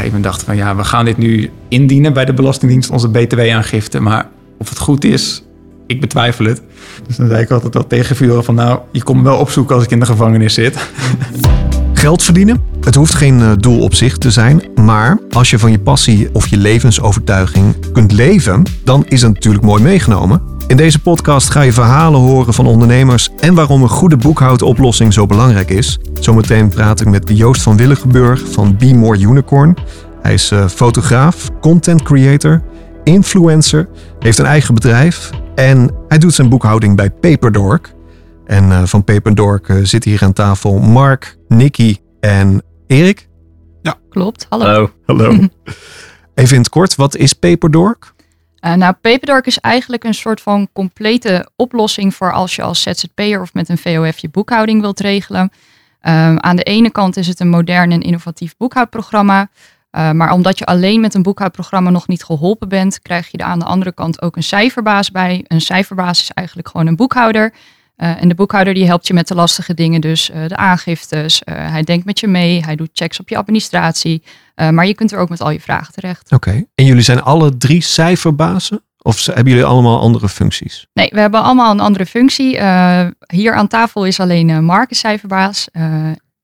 gegeven moment dachten van ja, we gaan dit nu indienen bij de Belastingdienst, onze BTW-aangifte. Maar of het goed is, ik betwijfel het. Dus dan zei ik altijd wel tegen van nou, je komt me wel opzoeken als ik in de gevangenis zit. Geld verdienen? Het hoeft geen eh, doel op zich te zijn, maar als je van je passie of je levensovertuiging kunt leven, dan is het natuurlijk mooi meegenomen. In deze podcast ga je verhalen horen van ondernemers en waarom een goede boekhoudoplossing zo belangrijk is. Zometeen praat ik met Joost van Willigenburg van Be More Unicorn. Hij is uh, fotograaf, content creator, influencer, heeft een eigen bedrijf en hij doet zijn boekhouding bij Paperdork. En uh, van Paperdork uh, zitten hier aan tafel Mark, Nicky en Erik. Ja, klopt. Hallo. Hallo. Hallo. Even in het kort, wat is Paperdork? Uh, nou, Paperdork is eigenlijk een soort van complete oplossing voor als je als ZZP'er of met een VOF je boekhouding wilt regelen. Um, aan de ene kant is het een modern en innovatief boekhoudprogramma. Uh, maar omdat je alleen met een boekhoudprogramma nog niet geholpen bent, krijg je er aan de andere kant ook een cijferbaas bij. Een cijferbaas is eigenlijk gewoon een boekhouder. Uh, en de boekhouder die helpt je met de lastige dingen, dus uh, de aangiftes. hij denkt met je mee, hij doet checks op je administratie. maar je kunt er ook met al je vragen terecht. Oké, okay. en jullie zijn alle drie cijferbazen? Of hebben jullie allemaal andere functies? Nee, we hebben allemaal een andere functie. hier aan tafel is alleen Mark een cijferbaas.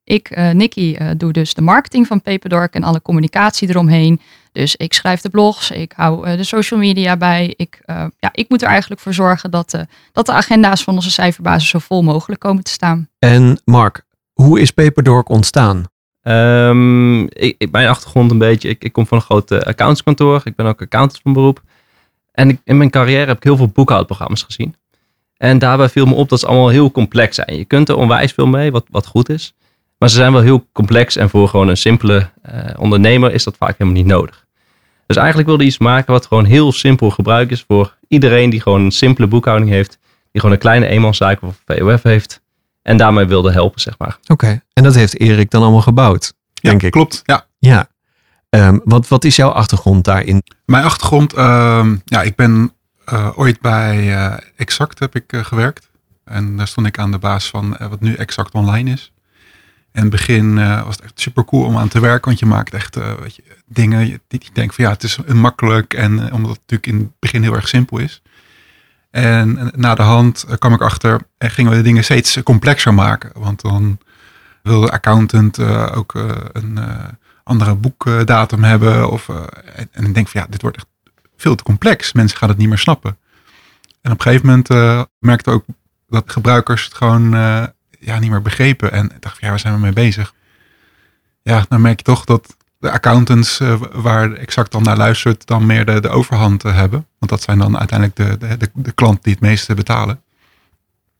Ik, uh, Nicky, uh, doe dus de marketing van Paperdork en alle communicatie eromheen. Dus ik schrijf de blogs, ik hou uh, de social media bij. Ik, ja, ik moet er eigenlijk voor zorgen dat, dat de agenda's van onze cijferbasis zo vol mogelijk komen te staan. En Mark, hoe is Paperdork ontstaan? Um, ik, ik, mijn achtergrond een beetje, ik, ik kom van een groot accountskantoor. Ik ben ook accountant van beroep. En ik, in mijn carrière heb ik heel veel boekhoudprogramma's gezien. En daarbij viel me op dat ze allemaal heel complex zijn. Je kunt er onwijs veel mee, wat, wat goed is. Maar ze zijn wel heel complex en voor gewoon een simpele uh, ondernemer is dat vaak helemaal niet nodig. Dus eigenlijk wilde iets maken wat gewoon heel simpel gebruik is voor iedereen die gewoon een simpele boekhouding heeft. Die gewoon een kleine eenmanszaak of VOF heeft. En daarmee wilde helpen, zeg maar. Oké, okay. en dat heeft Erik dan allemaal gebouwd, ja, denk ik. klopt. Ja. ja. Um, wat, wat is jouw achtergrond daarin? Mijn achtergrond, um, ja, ik ben uh, ooit bij uh, Exact heb ik uh, gewerkt. En daar stond ik aan de basis van wat nu Exact Online is. Het begin uh, was het echt super cool om aan te werken, want je maakt echt uh, weet je, dingen die je denkt van ja, het is makkelijk en uh, omdat het natuurlijk in het begin heel erg simpel is. En, en na de hand kwam ik achter en gingen we de dingen steeds complexer maken, want dan wilde de accountant ook een andere boekdatum hebben of en, en ik denk van ja, dit wordt echt veel te complex. Mensen gaan het niet meer snappen. En op een gegeven moment merkte ook dat gebruikers het gewoon ja, niet meer begrepen. En ik dacht, ja, waar zijn we mee bezig? Ja, dan merk je toch dat de accountants uh, waar exact dan naar luistert, dan meer de, de overhand uh, hebben. Want dat zijn dan uiteindelijk de, de, de, klanten die het meeste betalen.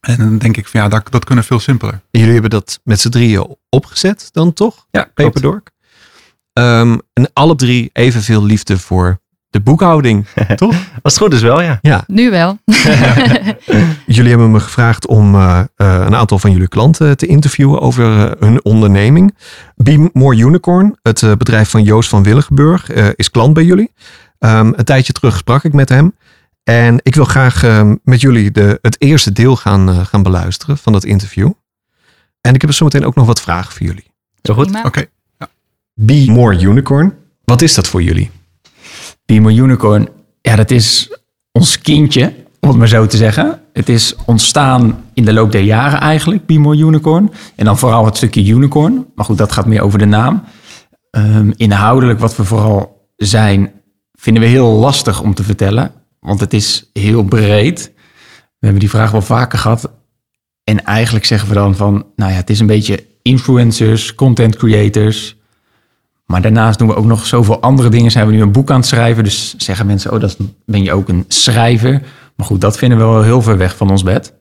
En dan denk ik van ja, dat, dat kunnen veel simpeler. En jullie hebben dat met z'n drieën opgezet dan toch? Ja, Paperdork. Um, en alle drie evenveel liefde voor de boekhouding, toch? Als het goed is wel, ja. ja. Nu wel. jullie hebben me gevraagd om uh, uh, een aantal van jullie klanten te interviewen over uh, hun onderneming. Be More Unicorn, het bedrijf van Joost van Willigenburg, is klant bij jullie. Um, een tijdje terug sprak ik met hem. En ik wil graag ehm, met jullie de, het eerste deel gaan, gaan beluisteren van dat interview. En ik heb zo meteen ook nog wat vragen voor jullie. Zo goed? Oké. Okay. Ja. Be More Unicorn, wat is dat voor jullie? Be Unicorn, ja, dat is ons kindje, om het maar zo te zeggen. Het is ontstaan in de loop der jaren eigenlijk, Be Unicorn. En dan vooral het stukje unicorn. Maar goed, dat gaat meer over de naam. Um, inhoudelijk, wat we vooral zijn, vinden we heel lastig om te vertellen. Want het is heel breed. We hebben die vraag wel vaker gehad. En eigenlijk zeggen we dan van, nou ja, het is een beetje influencers, content creators, maar daarnaast doen we ook nog zoveel andere dingen. Zijn we nu een boek aan het schrijven. Dus zeggen mensen, oh, dat ben je ook een schrijver. Maar goed, dat vinden we wel heel ver weg van ons bed.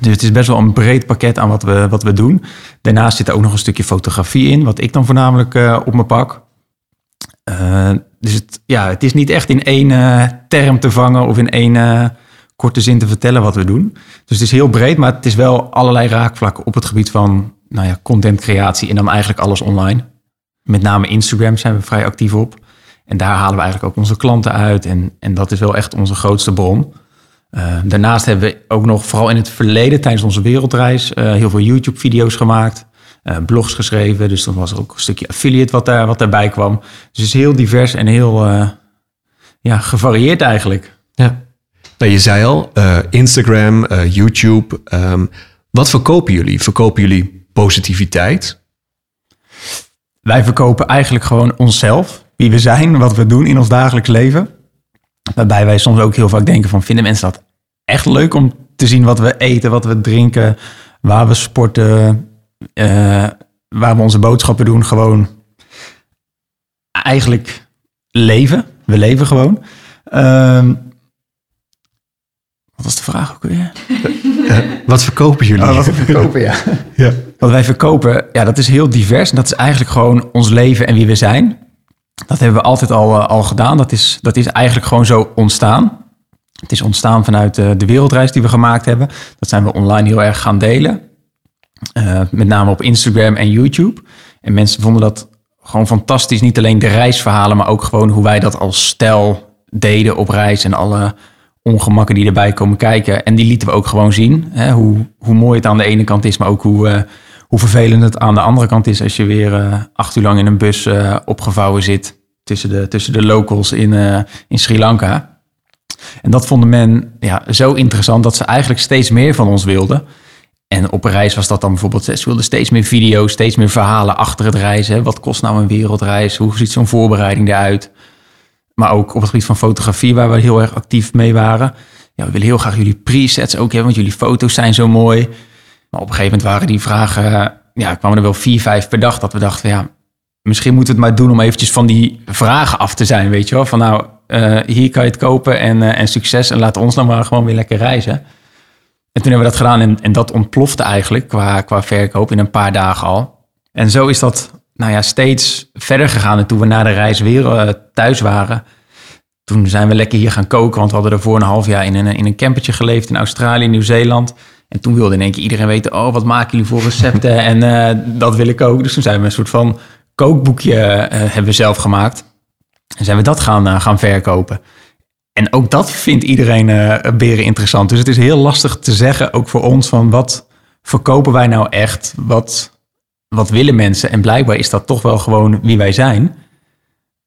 Dus het is best wel een breed pakket aan wat we, wat we doen. Daarnaast zit er ook nog een stukje fotografie in, wat ik dan voornamelijk uh, op me pak. Uh, dus het, ja, het is niet echt in één uh, term te vangen of in één korte zin te vertellen wat we doen. Dus het is heel breed, maar het is wel allerlei raakvlakken op het gebied van nou ja, contentcreatie en dan eigenlijk alles online. Met name Instagram zijn we vrij actief op. En daar halen we eigenlijk ook onze klanten uit. En, en dat is wel echt onze grootste bron. Uh, daarnaast hebben we ook nog, vooral in het verleden, tijdens onze wereldreis, uh, heel veel YouTube-video's gemaakt. eh, blogs geschreven. Dus dan was er ook een stukje affiliate wat, daar, wat daarbij kwam. Dus het is heel divers en heel eh, ja, gevarieerd eigenlijk. Ja. Nou, je zei al, eh, Instagram, eh, YouTube. ehm, wat verkopen jullie? Verkopen jullie positiviteit? Wij verkopen eigenlijk gewoon onszelf, wie we zijn, wat we doen in ons dagelijks leven. Waarbij wij soms ook heel vaak denken van, vinden mensen dat echt leuk om te zien wat we eten, wat we drinken, waar we sporten, eh, waar we onze boodschappen doen. Gewoon eigenlijk leven. We leven gewoon. Ehm, wat was de vraag ook weer? Eh, wat verkopen jullie? Oh, wat verkopen, ja. Ja. Wat wij verkopen, ja, dat is heel divers. En dat is eigenlijk gewoon ons leven en wie we zijn. Dat hebben we altijd al, eh, al gedaan. Dat is, dat is eigenlijk gewoon zo ontstaan. Het is ontstaan vanuit eh, de wereldreis die we gemaakt hebben. Dat zijn we online heel erg gaan delen. Eh, met name op Instagram en YouTube. En mensen vonden dat gewoon fantastisch. Niet alleen de reisverhalen, maar ook gewoon hoe wij dat als stel deden op reis. En alle ongemakken die erbij komen kijken. En die lieten we ook gewoon zien. Hè? Hoe, hoe mooi het aan de ene kant is, maar ook hoe, eh, hoe vervelend het aan de andere kant is. Als je weer eh, acht uur lang in een bus eh, opgevouwen zit tussen de, tussen de locals in, in Sri Lanka. En dat vonden men ja, zo interessant dat ze eigenlijk steeds meer van ons wilden. En op reis was dat dan bijvoorbeeld, ze wilden steeds meer video's, steeds meer verhalen achter het reizen. Wat kost nou een wereldreis? Hoe ziet zo'n voorbereiding eruit? Maar ook op het gebied van fotografie, waar we heel erg actief mee waren. Ja, we willen heel graag jullie presets ook hebben, want jullie foto's zijn zo mooi. Maar op een gegeven moment waren die vragen, ja, kwamen er wel vier, vijf per dag. Dat we dachten, ja, misschien moeten we het maar doen om eventjes van die vragen af te zijn, weet je wel. Van nou, eh, hier kan je het kopen en, eh, en succes en laat ons dan maar gewoon weer lekker reizen. En toen hebben we dat gedaan en, en dat ontplofte eigenlijk qua, qua verkoop in een paar dagen al. En zo is dat nou ja, steeds verder gegaan. En toen we na de reis weer eh, thuis waren, toen zijn we lekker hier gaan koken. Want we hadden ervoor een half jaar in een, in een campertje geleefd in Australië, Nieuw-Zeeland. En toen wilde in één keer iedereen weten, oh, wat maken jullie voor recepten? en eh, dat wil ik ook. Dus toen zijn we een soort van kookboekje eh, hebben zelf gemaakt. En zijn we dat gaan, eh, gaan verkopen. En ook dat vindt iedereen eh beren interessant. Dus het is heel lastig te zeggen, ook voor ons, van wat verkopen wij nou echt? Wat, wat willen mensen? En blijkbaar is dat toch wel gewoon wie wij zijn.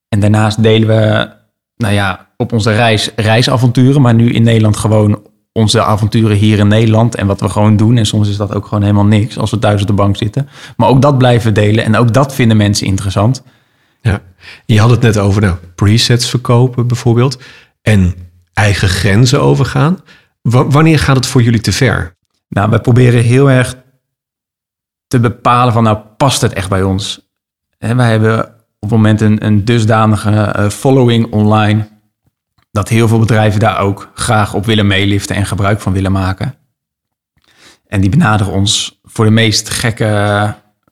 En daarnaast delen we, nou ja, op onze reis reisavonturen, maar nu in Nederland gewoon onze avonturen hier in Nederland en wat we gewoon doen. En soms is dat ook gewoon helemaal niks als we thuis op de bank zitten. Maar ook dat blijven we delen en ook dat vinden mensen interessant. Ja. Je had het net over nou, presets verkopen bijvoorbeeld. En eigen grenzen overgaan. Wa- wanneer gaat het voor jullie te ver? Nou, wij proberen heel erg te bepalen van, nou, past het echt bij ons? Hè, wij hebben op het moment een, een dusdanige eh, following online... dat heel veel bedrijven daar ook graag op willen meeliften en gebruik van willen maken. En die benaderen ons voor de meest gekke eh,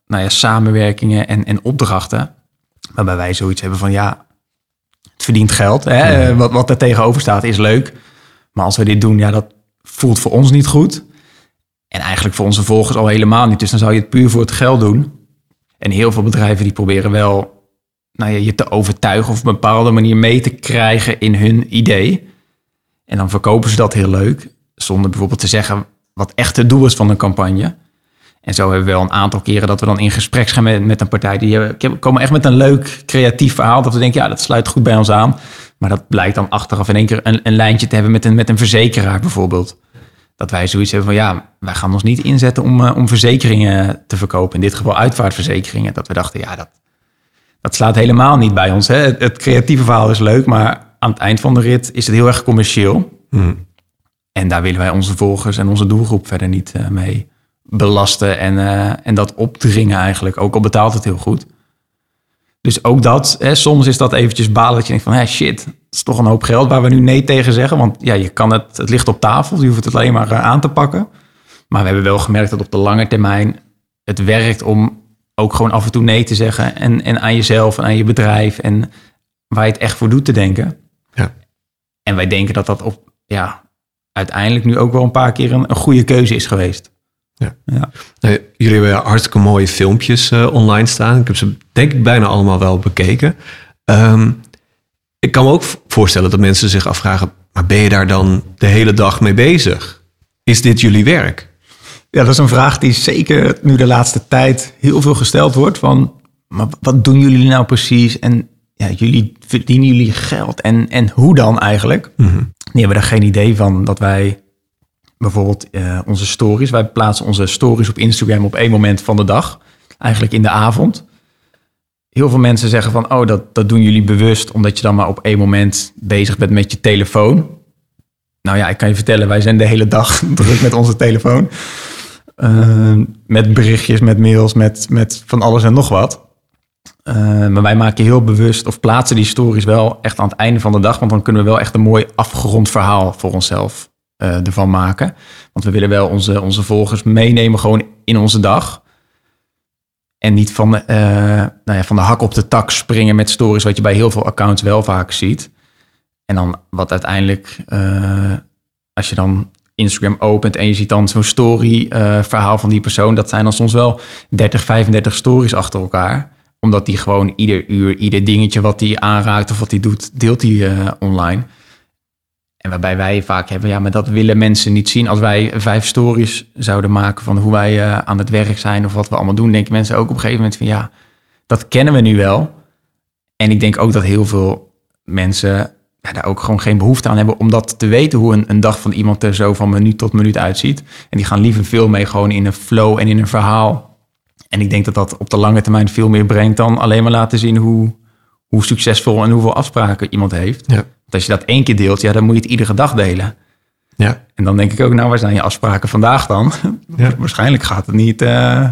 nou ja, samenwerkingen en, en opdrachten... waarbij wij zoiets hebben van, ja, het verdient geld. Hè? Wat, wat er tegenover staat is leuk. Maar als we dit doen, ja, dat voelt voor ons niet goed. En eigenlijk voor onze volgers al helemaal niet. Dus dan zou je het puur voor het geld doen. En heel veel bedrijven die proberen wel nou ja, je te overtuigen of op een bepaalde manier mee te krijgen in hun idee. En dan verkopen ze dat heel leuk. Zonder bijvoorbeeld te zeggen wat echt het doel is van een campagne. En zo hebben we wel een aantal keren dat we dan in gesprek gaan met, met een partij. Die hebben- komen echt met een leuk creatief verhaal. Dat we denken, ja, dat sluit goed bij ons aan. Maar dat blijkt dan achteraf in één keer een, een lijntje te hebben met een, met een verzekeraar bijvoorbeeld. Dat wij zoiets hebben van ja, wij gaan ons niet inzetten om, eh, om verzekeringen te verkopen. In dit geval uitvaartverzekeringen. Dat we dachten, ja, dat, dat slaat helemaal niet bij ons. Hè? Het, het creatieve verhaal is leuk, maar aan het eind van de rit is het heel erg commercieel. En daar willen wij onze volgers en onze doelgroep verder niet eh, mee belasten en, eh, en dat opdringen eigenlijk. Ook al betaalt het heel goed. Dus ook dat, hè, soms is dat eventjes balen dat je denkt van, hé, shit, is toch een hoop geld waar we nu nee tegen zeggen. Want ja, je kan het, het ligt op tafel, je hoeft het alleen maar eh, aan te pakken. Maar we hebben wel gemerkt dat op de lange termijn het werkt om ook gewoon af en toe nee te zeggen. En, en aan jezelf en aan je bedrijf en waar je het echt voor doet te denken. Ja. En wij denken dat dat op, ja, uiteindelijk nu ook wel een paar keer een, een goede keuze is geweest. Ja. Ja. Nou, jullie hebben hartstikke mooie filmpjes eh, online staan. Ik heb ze denk ik bijna allemaal wel bekeken. Ehm, ik kan me ook voorstellen dat mensen zich afvragen... maar ben je daar dan de hele dag mee bezig? Is dit jullie werk? Ja, dat is een vraag die zeker nu de laatste tijd heel veel gesteld wordt. Van, maar wat doen jullie nou precies? En ja, jullie verdienen jullie geld. En, en hoe dan eigenlijk? Mhm. Die hebben er geen idee van dat wij bijvoorbeeld eh, onze stories... Wij plaatsen onze stories op Instagram op één moment van de dag. Eigenlijk in de avond. Heel veel mensen zeggen van... oh, dat, dat doen jullie bewust... omdat je dan maar op één moment bezig bent met je telefoon. Nou ja, ik kan je vertellen... wij zijn de hele dag druk met onze telefoon. Eh, met berichtjes, met mails, met, met van alles en nog wat. Uh, maar wij maken heel bewust of plaatsen die stories wel echt aan het einde van de dag. Want dan kunnen we wel echt een mooi afgerond verhaal voor onszelf uh, ervan maken. Want we willen wel onze, onze volgers meenemen gewoon in onze dag. En niet van, uh, nou ja, van de hak op de tak springen met stories, wat je bij heel veel accounts wel vaak ziet. En dan wat uiteindelijk, als je dan Instagram opent en je ziet dan zo'n story verhaal van die persoon. Dat zijn dan soms wel 30, 35 stories achter elkaar omdat die gewoon ieder uur, ieder dingetje wat hij aanraakt of wat hij doet, deelt uh, online. En waarbij wij vaak hebben, ja, maar dat willen mensen niet zien. Als wij vijf stories zouden maken van hoe wij uh, aan het werk zijn of wat we allemaal doen, denken mensen ook op een gegeven moment van ja, dat kennen we nu wel. En ik denk ook dat heel veel mensen ja, daar ook gewoon geen behoefte aan hebben om dat te weten hoe een, een dag van iemand er zo van minuut tot minuut uitziet. En die gaan liever veel mee gewoon in een flow en in een verhaal en ik denk dat dat op de lange termijn veel meer brengt dan alleen maar laten zien hoe, hoe succesvol en hoeveel afspraken iemand heeft. Ja. Want als je dat één keer deelt, ja, dan moet je het iedere dag delen. Ja. En dan denk ik ook, nou, waar zijn je afspraken vandaag dan? Ja. Waarschijnlijk gaat het niet, uh,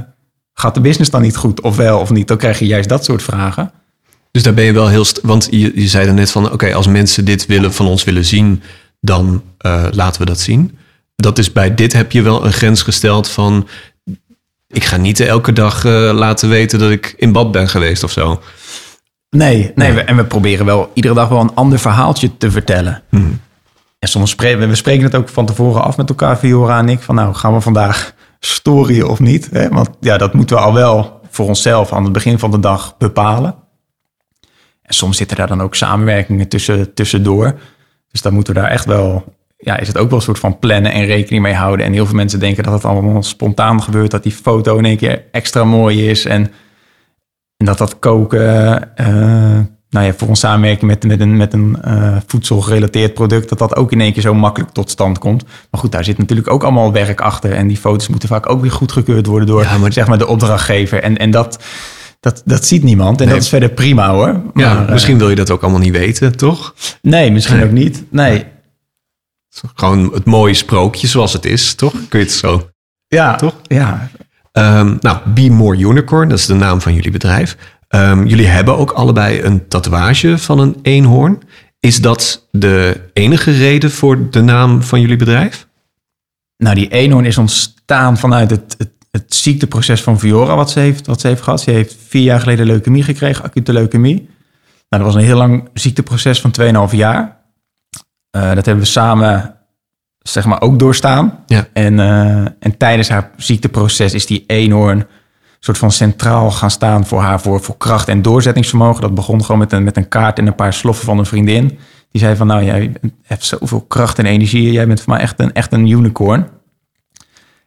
gaat de business dan niet goed, of wel of niet. Dan krijg je juist dat soort vragen. Dus daar ben je wel heel... Want je, je zei er net van, oké, als mensen dit willen, van ons willen zien, dan uh, laten we dat zien. Dat is bij dit heb je wel een grens gesteld van ik ga niet elke dag uh, laten weten dat ik in bad ben geweest of zo. Nee, nee, en we proberen wel iedere dag wel een ander verhaaltje te vertellen. Hmm. En soms spreken we, spreken het ook van tevoren af met elkaar, Fiora en ik, van nou, gaan we vandaag storyen of niet? Hè? Want ja, dat moeten we al wel voor onszelf aan het begin van de dag bepalen. En soms zitten daar dan ook samenwerkingen tussen, tussendoor. Dus dan moeten we daar echt wel ja, is het ook wel een soort van plannen en rekening mee houden. En heel veel mensen denken dat het allemaal spontaan gebeurt. Dat die foto in één keer extra mooi is. En, en dat dat koken, uh, nou ja, voor een samenwerking met, met een, met een uh, voedselgerelateerd product, dat dat ook in één keer zo makkelijk tot stand komt. Maar goed, daar zit natuurlijk ook allemaal werk achter. En die foto's moeten vaak ook weer goedgekeurd worden door Ja, maar- zeg maar, de opdrachtgever. En, en dat, dat, dat ziet niemand. En Nee. dat is verder prima hoor. Ja, Maar, eh, misschien wil je dat ook allemaal niet weten, toch? Nee, misschien Nee. ook niet. Nee. Gewoon het mooie sprookje zoals het is, toch? Kun je het zo... Ja, Toch? Ja, Ehm, nou, Be More Unicorn, dat is de naam van jullie bedrijf. Ehm, jullie hebben ook allebei een tatoeage van een eenhoorn. Is dat de enige reden voor de naam van jullie bedrijf? Nou, die eenhoorn is ontstaan vanuit het, het, ziekteproces van Fiora wat ze, heeft, wat ze heeft gehad. Ze heeft vier jaar geleden leukemie gekregen, acute leukemie. Nou, dat was een heel lang ziekteproces van 2,5 jaar. Eh, dat hebben we samen, zeg maar, ook doorstaan. Ja. En, eh, en tijdens haar ziekteproces is die eenhoorn soort van centraal gaan staan voor haar, voor, voor kracht en doorzettingsvermogen. Dat begon gewoon met een, met een kaart en een paar sloffen van een vriendin. Die zei van, nou, jij hebt zoveel kracht en energie. Jij bent voor mij echt een, echt een unicorn.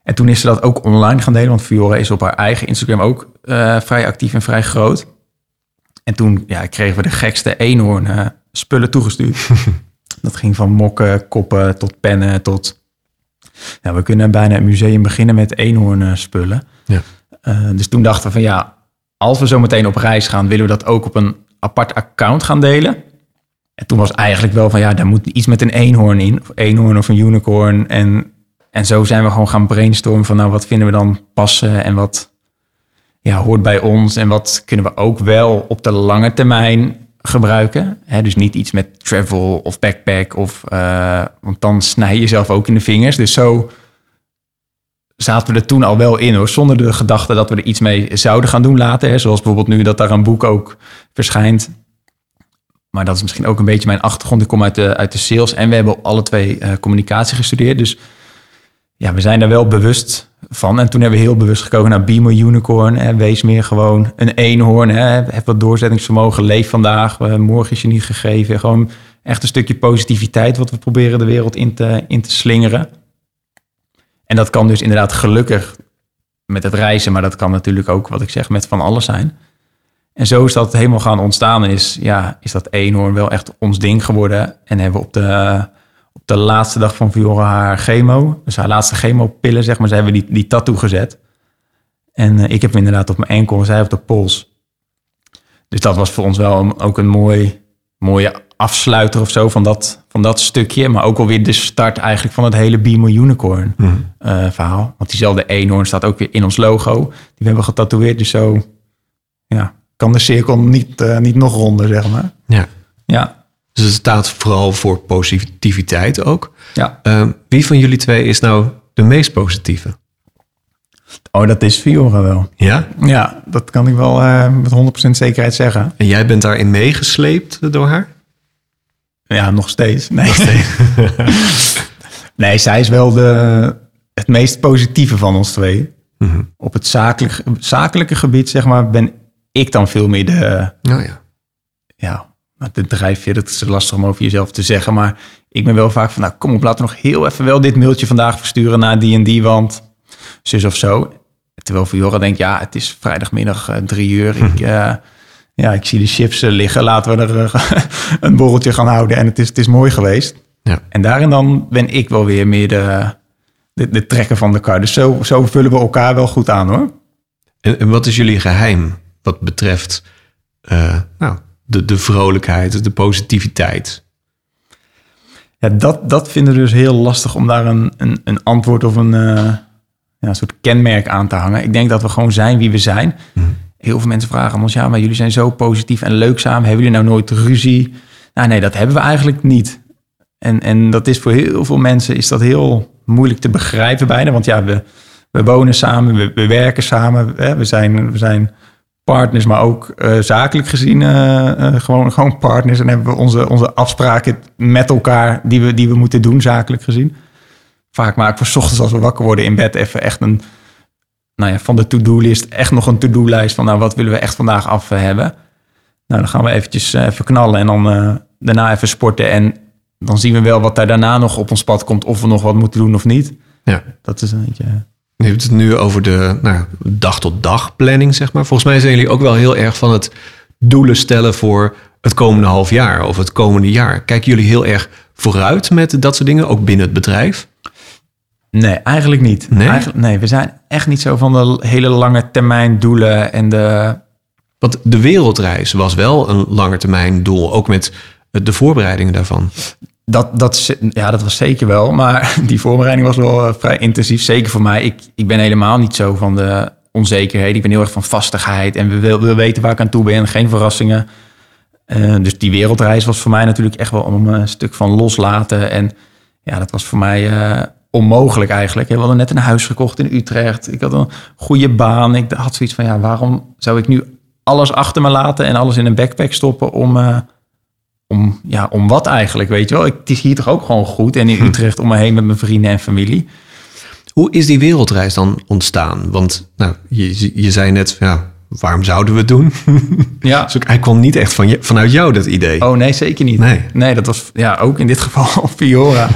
En toen is ze dat ook online gaan delen, want Fiora is op haar eigen Instagram ook eh, vrij actief en vrij groot. En toen ja, kregen we de gekste eenhoorn eh, spullen toegestuurd. dat ging van mokken, koppen tot pennen tot... Ja, we kunnen bijna een museum beginnen met eenhoorn eh, spullen. Ja. Eh, dus toen dachten we van ja, als we zo meteen op reis gaan, willen we dat ook op een apart account gaan delen. En toen was eigenlijk wel van ja, daar moet iets met een eenhoorn in. Of eenhoorn of een unicorn. En, en zo zijn we gewoon gaan brainstormen van nou, wat vinden we dan passen en wat ja, hoort bij ons. En wat kunnen we ook wel op de lange termijn gebruiken. Hè, dus niet iets met travel of backpack. Of, eh, want dan snij je jezelf ook in de vingers. Dus zo zaten we er toen al wel in hoor. Zonder de gedachte dat we er iets mee zouden gaan doen later. Hè. Zoals bijvoorbeeld nu dat daar een boek ook verschijnt. Maar dat is misschien ook een beetje mijn achtergrond. Ik kom uit de, uit de sales en we hebben alle twee eh, communicatie gestudeerd. Dus ja, we zijn daar wel bewust van. En toen hebben we heel bewust gekozen naar Be More Unicorn. Wees meer gewoon een eenhoorn. Hè. Heb wat doorzettingsvermogen. Leef vandaag. Eh, morgen is je niet gegeven. Gewoon echt een stukje positiviteit wat we proberen de wereld in te, in te slingeren. En dat kan dus inderdaad gelukkig met het reizen, maar dat kan natuurlijk ook, wat ik zeg, met van alles zijn. En zo is dat helemaal gaan ontstaan is, ja, is dat eenhoorn wel echt ons ding geworden. En hebben we op de, de laatste dag van Fiora haar chemo, dus haar laatste chemopillen, zeg maar, ze hebben die, die tattoo gezet. En eh, ik heb hem inderdaad op mijn enkel en zij op de pols. Dus dat was voor ons wel een- ook een mooi, mooie afsluiter of zo van dat, van dat stukje. Maar ook alweer de start eigenlijk van het hele Be My Unicorn eh, verhaal. Want diezelfde eenhoorn staat ook weer in ons logo. Die we hebben getatoeëerd. Dus zo ja, kan de cirkel niet, eh, niet nog ronder, zeg maar. Ja. Ja, Dus het staat vooral voor positiviteit ook. ja. Ehm, wie van jullie twee is nou de meest positieve? Oh, dat is Fiora wel. Ja? Ja, dat kan ik wel eh, met 100% zekerheid zeggen. En jij bent daarin meegesleept door haar? Ja, nog steeds. Nee, nee zij is wel de, het meest positieve van ons twee. Mhm. Op het zakelijk, zakelijke gebied, zeg maar, ben ik dan veel meer de, Nou ja. ja, maar de drijfveer, dat is lastig om over jezelf te zeggen. Maar ik ben wel vaak van, nou kom op, laten we nog heel even wel dit mailtje vandaag versturen naar die en die, want zus of zo. Terwijl Fiora denkt, ja, het is vrijdagmiddag eh, drie uur. Ik, eh, ja, ik zie de chips eh, liggen, laten we er een borreltje gaan houden. En het is, het is mooi geweest. Ja. En daarin dan ben ik wel weer meer de, de, de trekker van de kar. Dus zo, zo vullen we elkaar wel goed aan hoor. En, en wat is jullie geheim wat betreft nou, de, de vrolijkheid, de positiviteit? Ja, dat, dat vinden we dus heel lastig om daar een, een, een antwoord of een, eh, ja, een soort kenmerk aan te hangen. Ik denk dat we gewoon zijn wie we zijn. Heel veel mensen vragen aan ons, ja, maar jullie zijn zo positief en leuk samen. Hebben jullie nou nooit ruzie? Nou nee, dat hebben we eigenlijk niet. En, en dat is voor heel veel mensen is dat heel moeilijk te begrijpen bijna. Want ja, we, we wonen samen, we, we werken samen. Hè, we, zijn, we zijn partners, maar ook eh, zakelijk gezien eh, eh, gewoon, gewoon partners. En hebben we onze, onze afspraken met elkaar die we, die we moeten doen, zakelijk gezien. Vaak maken we 's ochtends als we wakker worden in bed even echt een, nou ja, van de to-do-list echt nog een to-do-lijst van, nou, wat willen we echt vandaag af hebben? Nou, dan gaan we eventjes even knallen en dan daarna even sporten. En dan zien we wel wat daar daarna nog op ons pad komt, of we nog wat moeten doen of niet. Ja. Dat is een beetje... Je hebt het nu over de nou, dag-tot-dag planning, zeg maar. Volgens mij zijn jullie ook wel heel erg van het doelen stellen voor het komende half jaar of het komende jaar. Kijken jullie heel erg vooruit met dat soort dingen, ook binnen het bedrijf? Nee, eigenlijk niet. Nee? Eigenlijk, nee, we zijn echt niet zo van de hele lange termijn doelen en de... Want de wereldreis was wel een langetermijn doel, ook met de voorbereidingen daarvan. Dat, dat, ja, dat was zeker wel. Maar die voorbereiding was wel eh, vrij intensief. Zeker voor mij. Ik, ik ben helemaal niet zo van de onzekerheid. Ik ben heel erg van vastigheid. En we wil, wil weten waar ik aan toe ben. Geen verrassingen. Eh, dus die wereldreis was voor mij natuurlijk echt wel om een stuk van loslaten. En ja, dat was voor mij eh, onmogelijk eigenlijk. We hadden net een huis gekocht in Utrecht. Ik had een goede baan. Ik had zoiets van, ja, waarom zou ik nu alles achter me laten... en alles in een backpack stoppen om... eh, om, ja, om wat eigenlijk, weet je wel? Ik, het is hier toch ook gewoon goed. En in Utrecht om me heen met mijn vrienden en familie. Hoe is die wereldreis dan ontstaan? Want nou, je, je zei net, ja, waarom zouden we het doen? Ja. Dus hij kwam niet echt van je, vanuit jou, dat idee. Oh nee, zeker niet. Nee. Nee, dat was ja, ook in dit geval Fiora.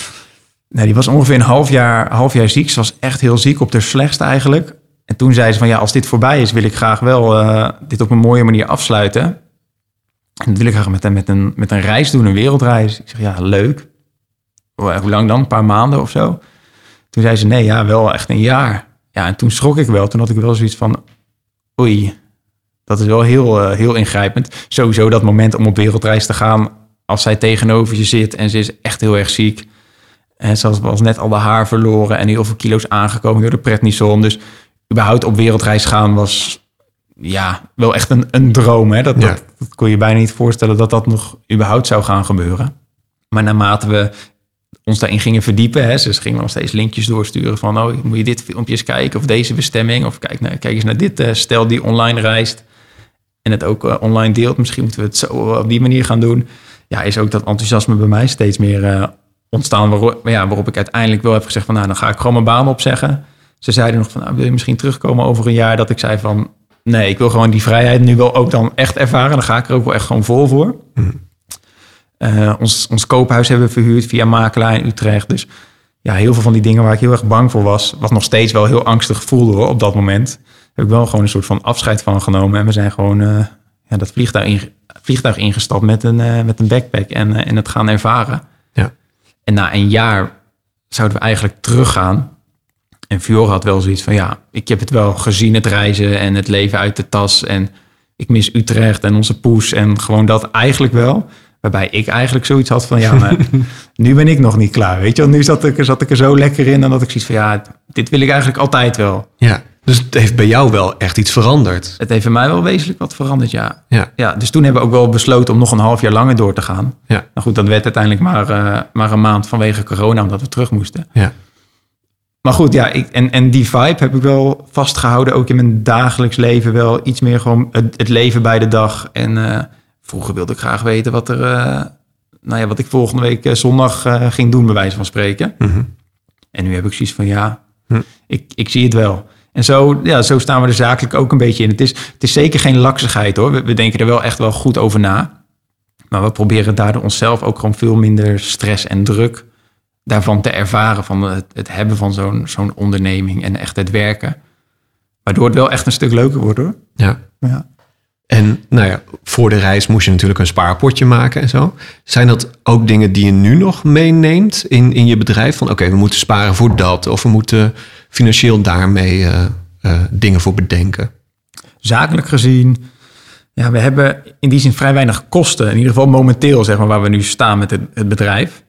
nee, die was ongeveer een half jaar, half jaar ziek. Ze was echt heel ziek, op de slechtste eigenlijk. En toen zei ze van ja, als dit voorbij is, wil ik graag wel eh, dit op een mooie manier afsluiten. En dat wil ik graag met, met, een, met een reis doen, een wereldreis. Ik zeg ja, leuk. Hoe lang dan? Een paar maanden of zo? Toen zei ze nee, ja, wel echt een jaar. Ja, en toen schrok ik wel. Toen had ik wel zoiets van oei, dat is wel heel, eh, heel ingrijpend. Sowieso dat moment om op wereldreis te gaan als zij tegenover je zit en ze is echt heel erg ziek. En ze was net al de haar verloren en heel veel kilo's aangekomen door de prednison. Dus überhaupt op wereldreis gaan was ja, wel echt een, een droom. Hè? Dat, Ja. dat, dat kon je bijna niet voorstellen dat dat nog überhaupt zou gaan gebeuren. Maar naarmate we ons daarin gingen verdiepen, hè, ze gingen nog steeds linkjes doorsturen van, oh, moet je dit filmpje eens kijken of deze bestemming of kijk, nou, kijk eens naar dit eh, stel die online reist en het ook eh, online deelt. Misschien moeten we het zo eh, op die manier gaan doen. Ja, is ook dat enthousiasme bij mij steeds meer ontstaan. Waarop, ja, waarop ik uiteindelijk wel heb gezegd van, nou, dan ga ik gewoon mijn baan opzeggen. Ze zeiden nog van, nou, wil je misschien terugkomen over een jaar? Dat ik zei van, nee, ik wil gewoon die vrijheid nu wel ook dan echt ervaren. Dan ga ik er ook wel echt gewoon vol voor. Eh, ons, ons koophuis hebben we verhuurd via makelaar in Utrecht. Dus ja, heel veel van die dingen waar ik heel erg bang voor was, wat nog steeds wel heel angstig voelde hoor, op dat moment, heb ik wel gewoon een soort van afscheid van genomen. En we zijn gewoon eh, ja, dat vliegtuig, in, vliegtuig ingestapt met een, eh, met een backpack en, en het gaan ervaren. Ja. En na een jaar zouden we eigenlijk teruggaan. En Fiore had wel zoiets van, ja, ik heb het wel gezien, het reizen en het leven uit de tas. En ik mis Utrecht en onze poes en gewoon dat eigenlijk wel. Waarbij ik eigenlijk zoiets had van, ja, maar nu ben ik nog niet klaar. Weet je, want nu zat ik, zat ik er zo lekker in en dat ik zoiets van, ja, dit wil ik eigenlijk altijd wel. Ja. Dus het heeft bij jou wel echt iets veranderd. Het heeft bij mij wel wezenlijk wat veranderd, ja. Ja. ja dus toen hebben we ook wel besloten om nog een half jaar langer door te gaan. Ja. Nou goed, dat werd uiteindelijk maar, eh, maar een maand vanwege corona, omdat we terug moesten. Ja. Maar goed, ja, ik, en, en die vibe heb ik wel vastgehouden, ook in mijn dagelijks leven wel. Iets meer gewoon het, het leven bij de dag. En eh, vroeger wilde ik graag weten wat er, eh, nou ja, wat ik volgende week eh, zondag ging doen, bij wijze van spreken. Mhm. En nu heb ik zoiets van, ja, Hm. ik, ik zie het wel. En zo, ja, zo staan we er zakelijk ook een beetje in. Het is, het is zeker geen laksigheid hoor. We, we denken er wel echt wel goed over na. Maar we proberen daardoor onszelf ook gewoon veel minder stress en druk daarvan te ervaren. Van het, het hebben van zo'n zo'n onderneming en echt het werken. Waardoor het wel echt een stuk leuker wordt hoor. Ja. Ja. En nou ja, voor de reis moest je natuurlijk een spaarpotje maken en zo. Zijn dat ook dingen die je nu nog meeneemt in, in je bedrijf? Van oké, we moeten sparen voor dat. Of we moeten financieel daarmee eh, eh, dingen voor bedenken. zakelijk gezien, ja, we hebben in die zin vrij weinig kosten. In ieder geval momenteel, zeg maar, waar we nu staan met het, het bedrijf.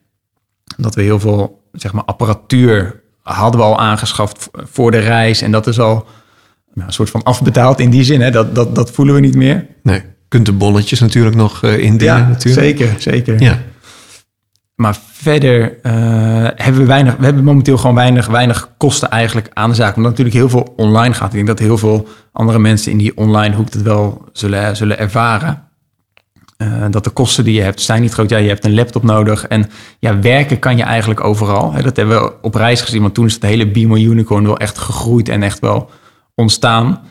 Dat we heel veel, zeg maar, apparatuur hadden we al aangeschaft voor de reis. En dat is al nou, een soort van afbetaald in die zin. Hè? Dat, dat, dat voelen we niet meer. Nee, kunt de bonnetjes natuurlijk nog eh, indienen. ja, natuurlijk. zeker, zeker. Ja, Maar verder eh, hebben we weinig, we hebben momenteel gewoon weinig, weinig kosten eigenlijk aan de zaak. Omdat natuurlijk heel veel online gaat. Ik denk dat heel veel andere mensen in die online hoek het wel zullen, zullen ervaren. Eh, dat de kosten die je hebt zijn niet groot. Ja, je hebt een laptop nodig. En ja, werken kan je eigenlijk overal. Hè, dat hebben we op reis gezien. Want toen is het hele Beamer Unicorn wel echt gegroeid en echt wel ontstaan.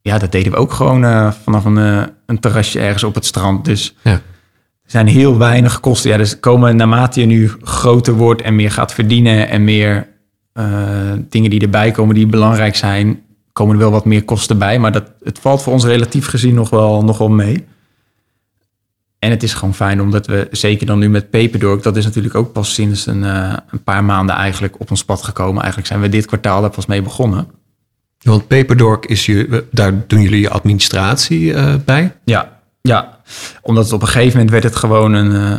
Ja, dat deden we ook gewoon eh, vanaf een, eh, een terrasje ergens op het strand. Dus ja. er zijn heel weinig kosten. Ja, dus komen naarmate je nu groter wordt en meer gaat verdienen en meer dingen die erbij komen die belangrijk zijn, komen er wel wat meer kosten bij. Maar dat, het valt voor ons relatief gezien nog wel, nog wel mee. En het is gewoon fijn omdat we, zeker dan nu met Paperdork, dat is natuurlijk ook pas sinds een, eh, een paar maanden eigenlijk op ons pad gekomen. Eigenlijk zijn we dit kwartaal er pas mee begonnen. Want Paperdork is je, daar doen jullie je administratie eh, bij. Ja, ja, omdat het op een gegeven moment werd het gewoon een. eh,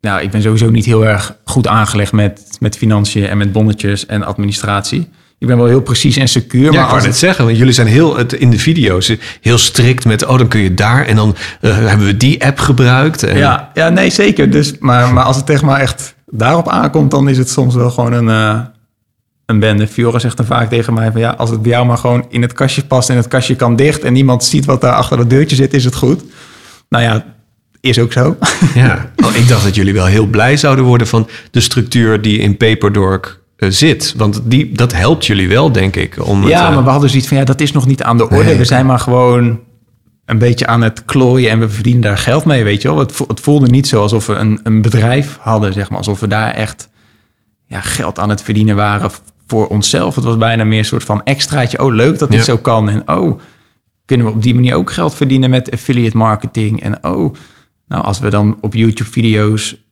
nou, ik ben sowieso niet heel erg goed aangelegd met, met financiën en met bonnetjes en administratie. Ik ben wel heel precies en secuur. Ja, maar ik wou het- zeggen, want jullie zijn heel het, in de video's heel strikt met, oh dan kun je daar en dan eh, hebben we die app gebruikt. En, ja, ja, nee, zeker. Dus, maar, maar als het echt maar echt daarop aankomt, dan is het soms wel gewoon een, eh, een bende. Fiore zegt dan vaak tegen mij van ja, als het bij jou maar gewoon in het kastje past en het kastje kan dicht en niemand ziet wat daar achter dat deurtje zit, is het goed. Nou ja, is ook zo. Ja. Oh, ik dacht dat jullie wel heel blij zouden worden van de structuur die in Paperdork eh, zit. Want die, dat helpt jullie wel, denk ik. Om Ja, het, eh, maar we hadden zoiets van ja, dat is nog niet aan de orde. Nee. We zijn maar gewoon een beetje aan het klooien en we verdienen daar geld mee, weet je wel. Het, het voelde niet zo alsof we een, een bedrijf hadden, zeg maar. Alsof we daar echt ja, geld aan het verdienen waren voor onszelf. Het was bijna meer een soort van extraatje. Oh, leuk dat dit Ja. zo kan. En oh, kunnen we op die manier ook geld verdienen met affiliate marketing. En oh, nou als we dan op YouTube video's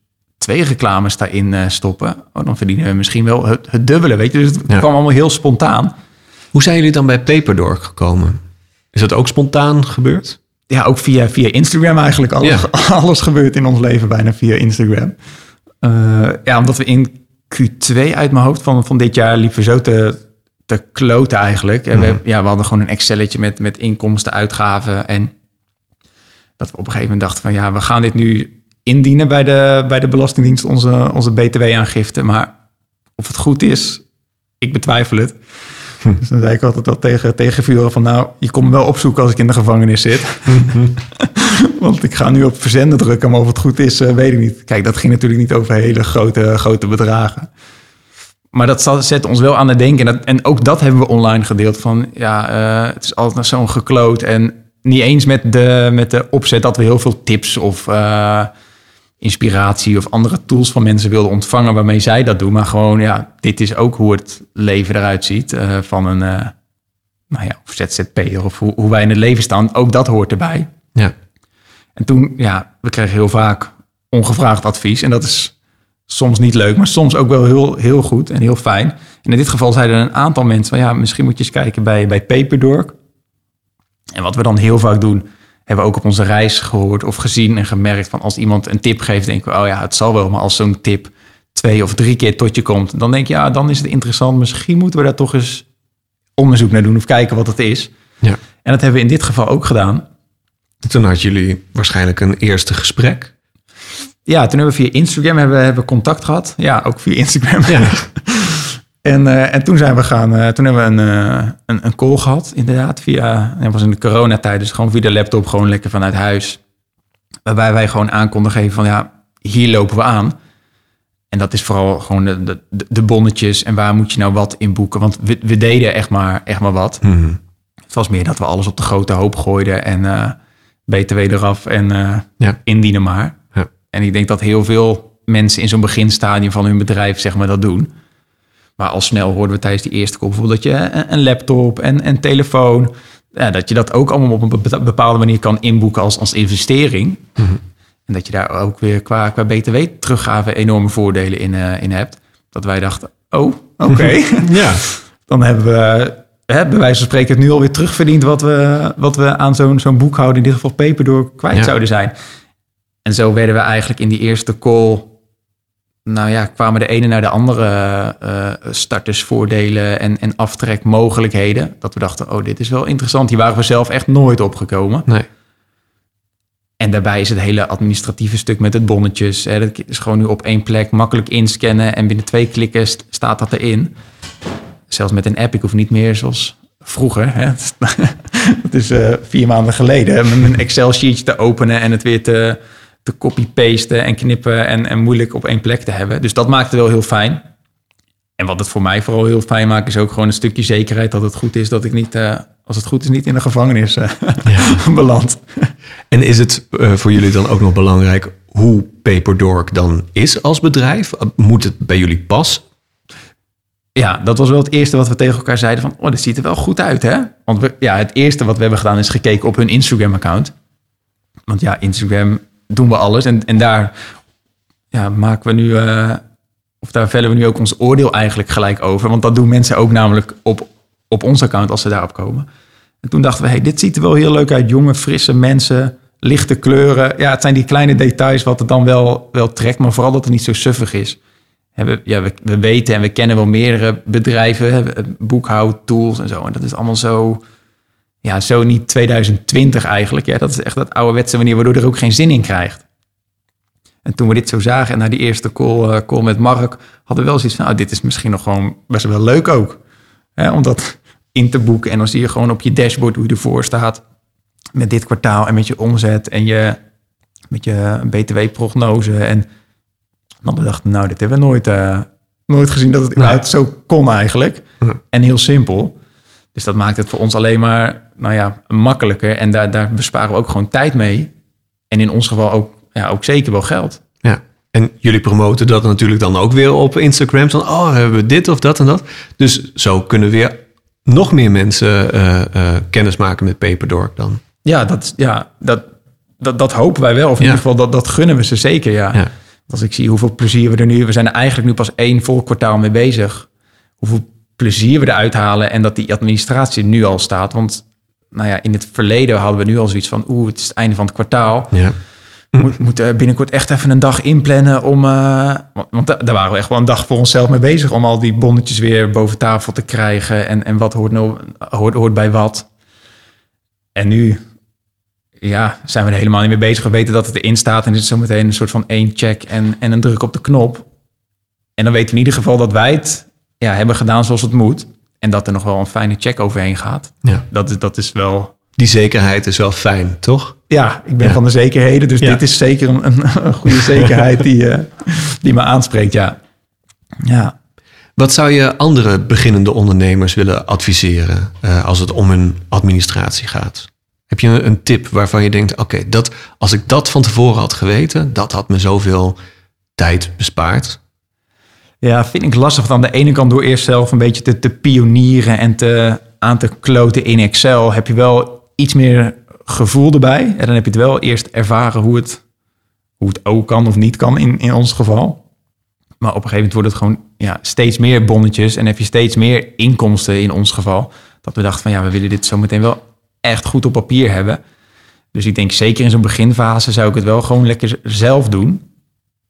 twee reclames daarin eh, stoppen, oh, dan verdienen we misschien wel het, het dubbele, weet je. Dus het Ja. kwam allemaal heel spontaan. Hoe zijn jullie dan bij Paperdork gekomen? Is dat ook spontaan gebeurd? ja, ook via, via Instagram eigenlijk. Alles, alles gebeurt in ons leven bijna via Instagram. Eh, ja, omdat we in Q2 uit mijn hoofd van, van dit jaar liepen we zo te, te kloten eigenlijk. En we, ja, we hadden gewoon een Excelletje met, met inkomsten, uitgaven. En dat we op een gegeven moment dachten van ja, we gaan dit nu indienen bij de, bij de Belastingdienst, onze, onze BTW-aangifte. Maar of het goed is, ik betwijfel het. Dus dan zei ik altijd al tegen, tegen van nou, je komt me wel opzoeken als ik in de gevangenis zit. Want ik ga nu op verzenden drukken, maar of het goed is, eh, weet ik niet. Kijk, dat ging natuurlijk niet over hele grote, grote bedragen. Maar dat zet ons wel aan het denken. En, dat, en ook dat hebben we online gedeeld. Van ja, eh, het is altijd zo'n gekloot. En niet eens met de, met de opzet dat we heel veel tips of eh, inspiratie of andere tools van mensen wilde ontvangen waarmee zij dat doen. Maar gewoon, ja, dit is ook hoe het leven eruit ziet eh, van een, eh, nou ja, of ZZP'er of hoe, hoe wij in het leven staan. Ook dat hoort erbij. Ja. En toen, ja, we kregen heel vaak ongevraagd advies. En dat is soms niet leuk, maar soms ook wel heel, heel goed en heel fijn. En in dit geval zeiden een aantal mensen van ja, misschien moet je eens kijken bij, bij Paperdork. En wat we dan heel vaak doen, hebben we ook op onze reis gehoord of gezien en gemerkt van als iemand een tip geeft, denken we, oh ja, het zal wel. Maar als zo'n tip twee of drie keer tot je komt, dan denk je, ja, dan is het interessant. Misschien moeten we daar toch eens onderzoek naar doen of kijken wat het is. Ja. En dat hebben we in dit geval ook gedaan. Toen hadden jullie waarschijnlijk een eerste gesprek. Ja, toen hebben we via Instagram hebben, hebben contact gehad. Ja, ook via Instagram. Ja. En, eh, en toen zijn we gaan, eh, toen hebben we een, eh, een, een call gehad, inderdaad, via, dat was in de coronatijd, dus gewoon via de laptop, gewoon lekker vanuit huis. Waarbij wij gewoon aan konden geven van, ja, hier lopen we aan. En dat is vooral gewoon de, de, de bonnetjes en waar moet je nou wat in boeken. Want we, we deden echt maar, echt maar wat. Mhm. Het was meer dat we alles op de grote hoop gooiden en BTW eraf en Ja. indienen maar. Ja. En ik denk dat heel veel mensen in zo'n beginstadium van hun bedrijf zeg maar dat doen. Maar al snel hoorden we tijdens die eerste call bijvoorbeeld dat je een, een laptop en een telefoon, ja, dat je dat ook allemaal op een bepa- bepaalde manier kan inboeken als, als investering. En dat je daar ook weer qua, qua BTW teruggave enorme voordelen in, eh, in hebt. Dat wij dachten, oh, oké. Ja. dan hebben we hè, bij wijze van spreken het nu alweer terugverdiend wat we, wat we aan zo'n zo'n boekhouden, in dit geval Peperdoor, kwijt Ja. zouden zijn. En zo werden we eigenlijk in die eerste call, nou ja, kwamen de ene naar de andere eh, startersvoordelen en, en aftrekmogelijkheden. Dat we dachten, oh, dit is wel interessant. Die waren we zelf echt nooit opgekomen. Nee. En daarbij is het hele administratieve stuk met het bonnetjes. Hè, dat is gewoon nu op één plek makkelijk inscannen en binnen twee klikken st- staat dat erin. Zelfs met een app, ik hoef niet meer zoals vroeger. Hè. Dat is eh, vier maanden geleden. Met een Excel-sheetje te openen en het weer te, te copy-pasten en knippen en, en moeilijk op één plek te hebben. Dus dat maakt het wel heel fijn. En wat het voor mij vooral heel fijn maakt, is ook gewoon een stukje zekerheid dat het goed is dat ik niet, eh, als het goed is, niet in de gevangenis eh, beland. En is het eh, voor jullie dan ook nog belangrijk hoe Paperdork dan is als bedrijf? Moet het bij jullie pas? Ja, dat was wel het eerste wat we tegen elkaar zeiden van, oh, dit ziet er wel goed uit, hè? Want we, ja, het eerste wat we hebben gedaan is gekeken op hun Instagram-account. Want ja, Instagram doen we alles en, en daar ja, maken we nu, eh, of daar vellen we nu ook ons oordeel eigenlijk gelijk over. Want dat doen mensen ook namelijk op, op ons account als ze daarop komen. En toen dachten we, hey, dit ziet er wel heel leuk uit. Jonge, frisse mensen, lichte kleuren. Ja, het zijn die kleine details wat het dan wel, wel trekt, maar vooral dat het niet zo suffig is. Hè, we, ja, we, we weten en we kennen wel meerdere bedrijven, boekhoudtools en zo. En dat is allemaal zo, ja, zo niet 2020 eigenlijk. Ja, dat is echt dat ouderwetse manier waardoor er ook geen zin in krijgt. En toen we dit zo zagen en na die eerste call, eh, call met Mark, hadden we wel zoiets van, nou, dit is misschien nog gewoon best wel leuk ook. Hè, om dat in te boeken. En dan zie je gewoon op je dashboard hoe je ervoor staat. Met dit kwartaal en met je omzet en je, met je btw-prognose. En dan dachten we, nou, dit hebben we nooit, eh, nooit gezien dat het überhaupt zo kon eigenlijk. En heel simpel. Dus dat maakt het voor ons alleen maar, nou ja, makkelijker. En daar, daar besparen we ook gewoon tijd mee. En in ons geval ook, ja, ook zeker wel geld. Ja. En jullie promoten dat natuurlijk dan ook weer op Instagram. Van, oh, hebben we dit of dat en dat. Dus zo kunnen weer nog meer mensen eh, kennis maken met Paperdork dan. Ja, dat, ja, dat, dat, dat hopen wij wel. Of in Ja. ieder geval, dat, dat gunnen we ze zeker, ja. Ja. Als ik zie hoeveel plezier we er nu... We zijn er eigenlijk nu pas één vol kwartaal mee bezig. Hoeveel plezier we eruit halen en dat die administratie nu al staat. Want nou ja, in het verleden hadden we nu al zoiets van... Oeh, het is het einde van het kwartaal. Ja. Moet, moet eh, binnenkort echt even een dag inplannen om... eh, want want da- daar waren we echt wel een dag voor onszelf mee bezig... om al die bonnetjes weer boven tafel te krijgen. En, en wat hoort, nou, hoort, hoort bij wat. En nu ja, zijn we er helemaal niet mee bezig. We weten dat het erin staat en er is zometeen een soort van één check en, en een druk op de knop. En dan weten we in ieder geval dat wij het ja, hebben gedaan zoals het moet. En dat er nog wel een fijne check overheen gaat. Ja. Dat, is- dat is wel... Die zekerheid is wel fijn, toch? Ja, ik ben Ja. van de zekerheden. Dus Ja. dit is zeker een, een, een goede zekerheid die, eh, die me aanspreekt, ja. Ja, Wat zou je andere beginnende ondernemers willen adviseren eh, als het om hun administratie gaat? Heb je een, een tip waarvan je denkt, oké, dat als ik dat van tevoren had geweten, dat had me zoveel tijd bespaard? Ja, vind ik lastig. Want aan de ene kant door eerst zelf een beetje te, te pionieren en te, aan te kloten in Excel, heb je wel iets meer gevoel erbij. En dan heb je het wel eerst ervaren hoe het, hoe het ook kan of niet kan in, in ons geval. Maar op een gegeven moment wordt het gewoon ja, steeds meer bonnetjes en heb je steeds meer inkomsten in ons geval. Dat we dachten van ja, we willen dit zo meteen wel echt goed op papier hebben. Dus ik denk zeker in zo'n beginfase zou ik het wel gewoon lekker zelf doen.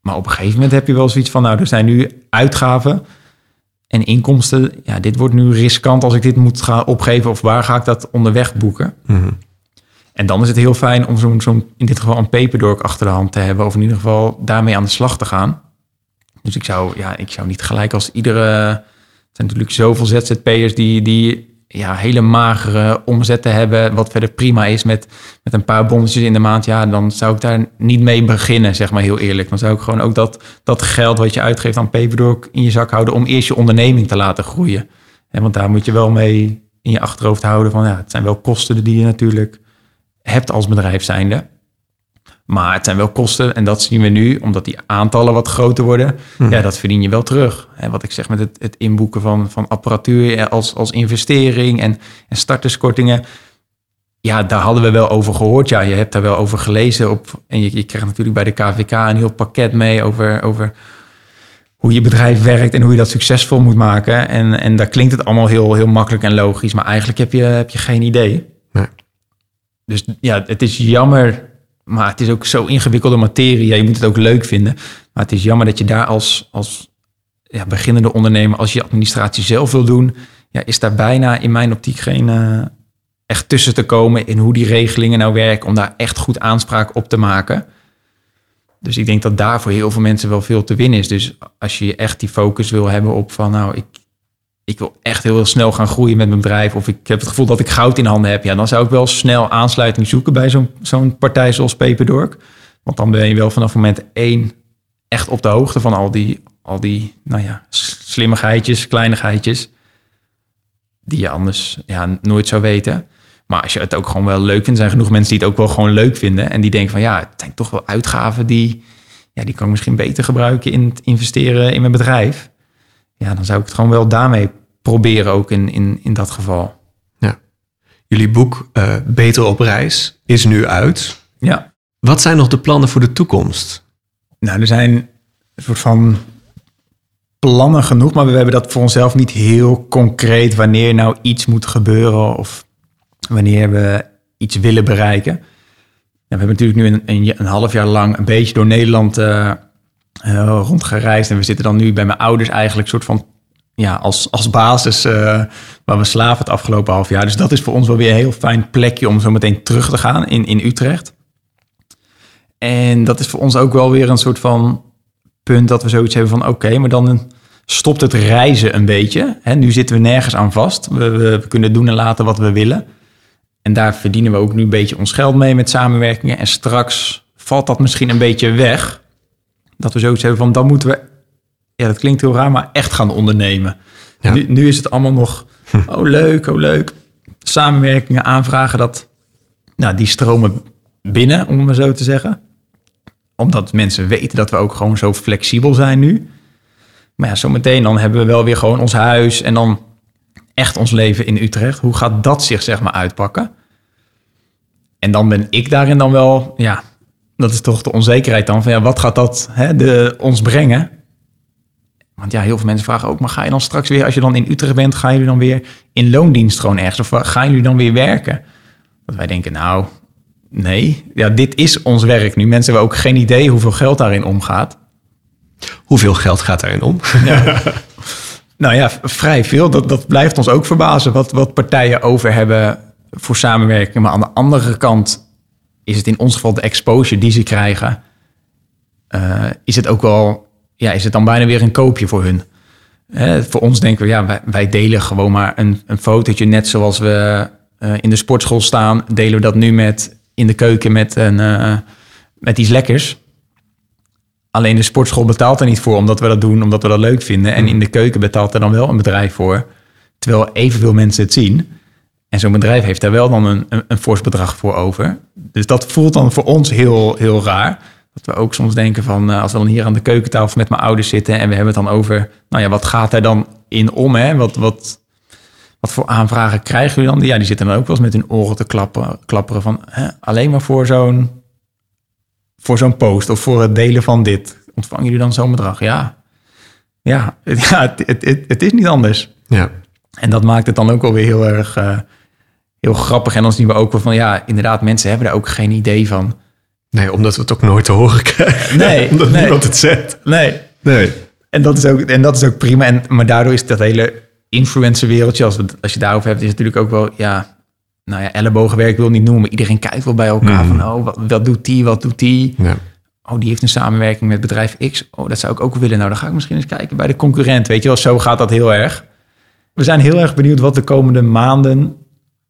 Maar op een gegeven moment heb je wel zoiets van, nou, er zijn nu uitgaven en inkomsten. Ja, dit wordt nu riskant als ik dit moet gaan opgeven of waar ga ik dat onderweg boeken? En dan is het heel fijn om zo'n, zo'n in dit geval een paperdork achter de hand te hebben. Of in ieder geval daarmee aan de slag te gaan. Dus ik zou, ja, ik zou niet gelijk als iedere... Er zijn natuurlijk zoveel ZZP'ers die, die ja, hele magere omzetten hebben. Wat verder prima is met, met een paar bonnetjes in de maand. Ja, dan zou ik daar niet mee beginnen, zeg maar heel eerlijk. Dan zou ik gewoon ook dat, dat geld wat je uitgeeft aan paperdork in je zak houden... om eerst je onderneming te laten groeien. En want daar moet je wel mee in je achterhoofd houden van... ja, het zijn wel kosten die je natuurlijk hebt als bedrijf zijnde. Maar het zijn wel kosten en dat zien we nu, omdat die aantallen wat groter worden. Ja, dat verdien je wel terug. En wat ik zeg met het, het inboeken van, van apparatuur als, als investering en, en starterskortingen. Ja, daar hadden we wel over gehoord. Ja, je hebt daar wel over gelezen. Op, en je, je krijgt natuurlijk bij de KVK een heel pakket mee over, over hoe je bedrijf werkt en hoe je dat succesvol moet maken. En, en daar klinkt het allemaal heel, heel makkelijk en logisch. Maar eigenlijk heb je, heb je geen idee. Nee. Dus ja, het is jammer maar het is ook zo ingewikkelde materie. Ja, je moet het ook leuk vinden. Maar het is jammer dat je daar als, als ja, beginnende ondernemer, als je administratie zelf wil doen, ja, is daar bijna in mijn optiek geen uh, echt tussen te komen in hoe die regelingen nou werken, om daar echt goed aanspraak op te maken. Dus ik denk dat daar voor heel veel mensen wel veel te winnen is. Dus als je echt die focus wil hebben op van, nou, ik, ik wil echt heel, snel gaan groeien met mijn bedrijf. Of ik heb het gevoel dat ik goud in handen heb. Ja, dan zou ik wel snel aansluiting zoeken bij zo'n zo'n partij zoals Peperdork. Want dan ben je wel vanaf moment één echt op de hoogte van al die, al die nou ja, slimmigheidjes, kleinigheidjes. Die je anders ja, nooit zou weten. Maar als je het ook gewoon wel leuk vindt, zijn genoeg mensen die het ook wel gewoon leuk vinden. En die denken van ja, het zijn toch wel uitgaven die, ja, die kan ik misschien beter gebruiken in het investeren in mijn bedrijf ja, dan zou ik het gewoon wel daarmee proberen ook in, in, in dat geval. Ja. Jullie boek uh, Beter op reis is nu uit. Ja. Wat zijn nog de plannen voor de toekomst? Nou, er zijn een soort van plannen genoeg, maar we hebben dat voor onszelf niet heel concreet wanneer nou iets moet gebeuren of wanneer we iets willen bereiken. Ja, we hebben natuurlijk nu een, een, een, half jaar lang een beetje door Nederland uh, rondgereisd. En we zitten dan nu bij mijn ouders eigenlijk soort van ja, als, als basis uh, waar we slaven het afgelopen half jaar. Dus dat is voor ons wel weer een heel fijn plekje om zo meteen terug te gaan in, in Utrecht. En dat is voor ons ook wel weer een soort van punt dat we zoiets hebben van oké, maar dan stopt het reizen een beetje. Hè, nu zitten we nergens aan vast. We, we, we, kunnen doen en laten wat we willen. En daar verdienen we ook nu een beetje ons geld mee met samenwerkingen. En straks valt dat misschien een beetje weg. Dat we zoiets hebben van, dan moeten we, ja, dat klinkt heel raar, maar echt gaan ondernemen. Ja. Nu, nu is het allemaal nog, oh leuk, oh leuk. Samenwerkingen, aanvragen, dat, nou, die stromen binnen, om het maar zo te zeggen. Omdat mensen weten dat we ook gewoon zo flexibel zijn nu. Maar ja, zometeen dan hebben we wel weer gewoon ons huis en dan echt ons leven in Utrecht. Hoe gaat dat zich zeg maar uitpakken? En dan ben ik daarin dan wel, ja, dat is toch de onzekerheid dan van ja, wat gaat dat hè, de, ons brengen? Want ja, heel veel mensen vragen ook, maar ga je dan straks weer, als je dan in Utrecht bent, gaan jullie dan weer in loondienst gewoon ergens? Of gaan jullie dan weer werken? Dat wij denken, nou, nee, ja, dit is ons werk nu. Mensen hebben ook geen idee hoeveel geld daarin omgaat. Hoeveel geld gaat daarin om? Ja. nou ja, vrij veel. Dat, dat blijft ons ook verbazen wat, wat partijen over hebben voor samenwerking. Maar aan de andere kant is het in ons geval de exposure die ze krijgen, uh, is het ook wel, ja, is het dan bijna weer een koopje voor hun. Uh, voor ons denken we, ja, wij, wij, delen gewoon maar een, een fotootje, net zoals we uh, in de sportschool staan, delen we dat nu met in de keuken met, een, met iets lekkers. Alleen de sportschool betaalt er niet voor, omdat we dat doen, omdat we dat leuk vinden. En in de keuken betaalt er dan wel een bedrijf voor, terwijl evenveel mensen het zien. En zo'n bedrijf heeft daar wel dan een, een, een fors bedrag voor over. Dus dat voelt dan voor ons heel, heel raar. Dat we ook soms denken van, eh, als we dan hier aan de keukentafel met mijn ouders zitten en we hebben het dan over, nou ja, wat gaat er dan in om? Hè? Wat, wat, wat voor aanvragen krijgen jullie dan? Ja, die zitten dan ook wel eens met hun oren te klappen, klapperen van, hè, alleen maar voor zo'n, voor zo'n post of voor het delen van dit. Ontvangen jullie dan zo'n bedrag? Ja, ja, het, ja het, het, het, het is niet anders. Ja. En dat maakt het dan ook alweer heel erg eh, heel grappig. En dan zien we ook wel van, ja, inderdaad, mensen hebben daar ook geen idee van. Nee, omdat we het ook nooit te horen krijgen. Nee, omdat nee. niemand het zegt. Nee. Nee. En dat is ook, en dat is ook prima. En, maar daardoor is dat hele influencer-wereldje, als, we, als je daarover hebt, is natuurlijk ook wel, ja, nou ja, ellebogenwerk wil niet noemen. maar Iedereen kijkt wel bij elkaar Mhm. van, oh, wat, wat doet die, wat doet die? Ja. Oh, die heeft een samenwerking met bedrijf X. Oh, dat zou ik ook willen. Nou, dan ga ik misschien eens kijken bij de concurrent. Weet je wel, zo gaat dat heel erg. We zijn heel erg benieuwd wat de komende maanden,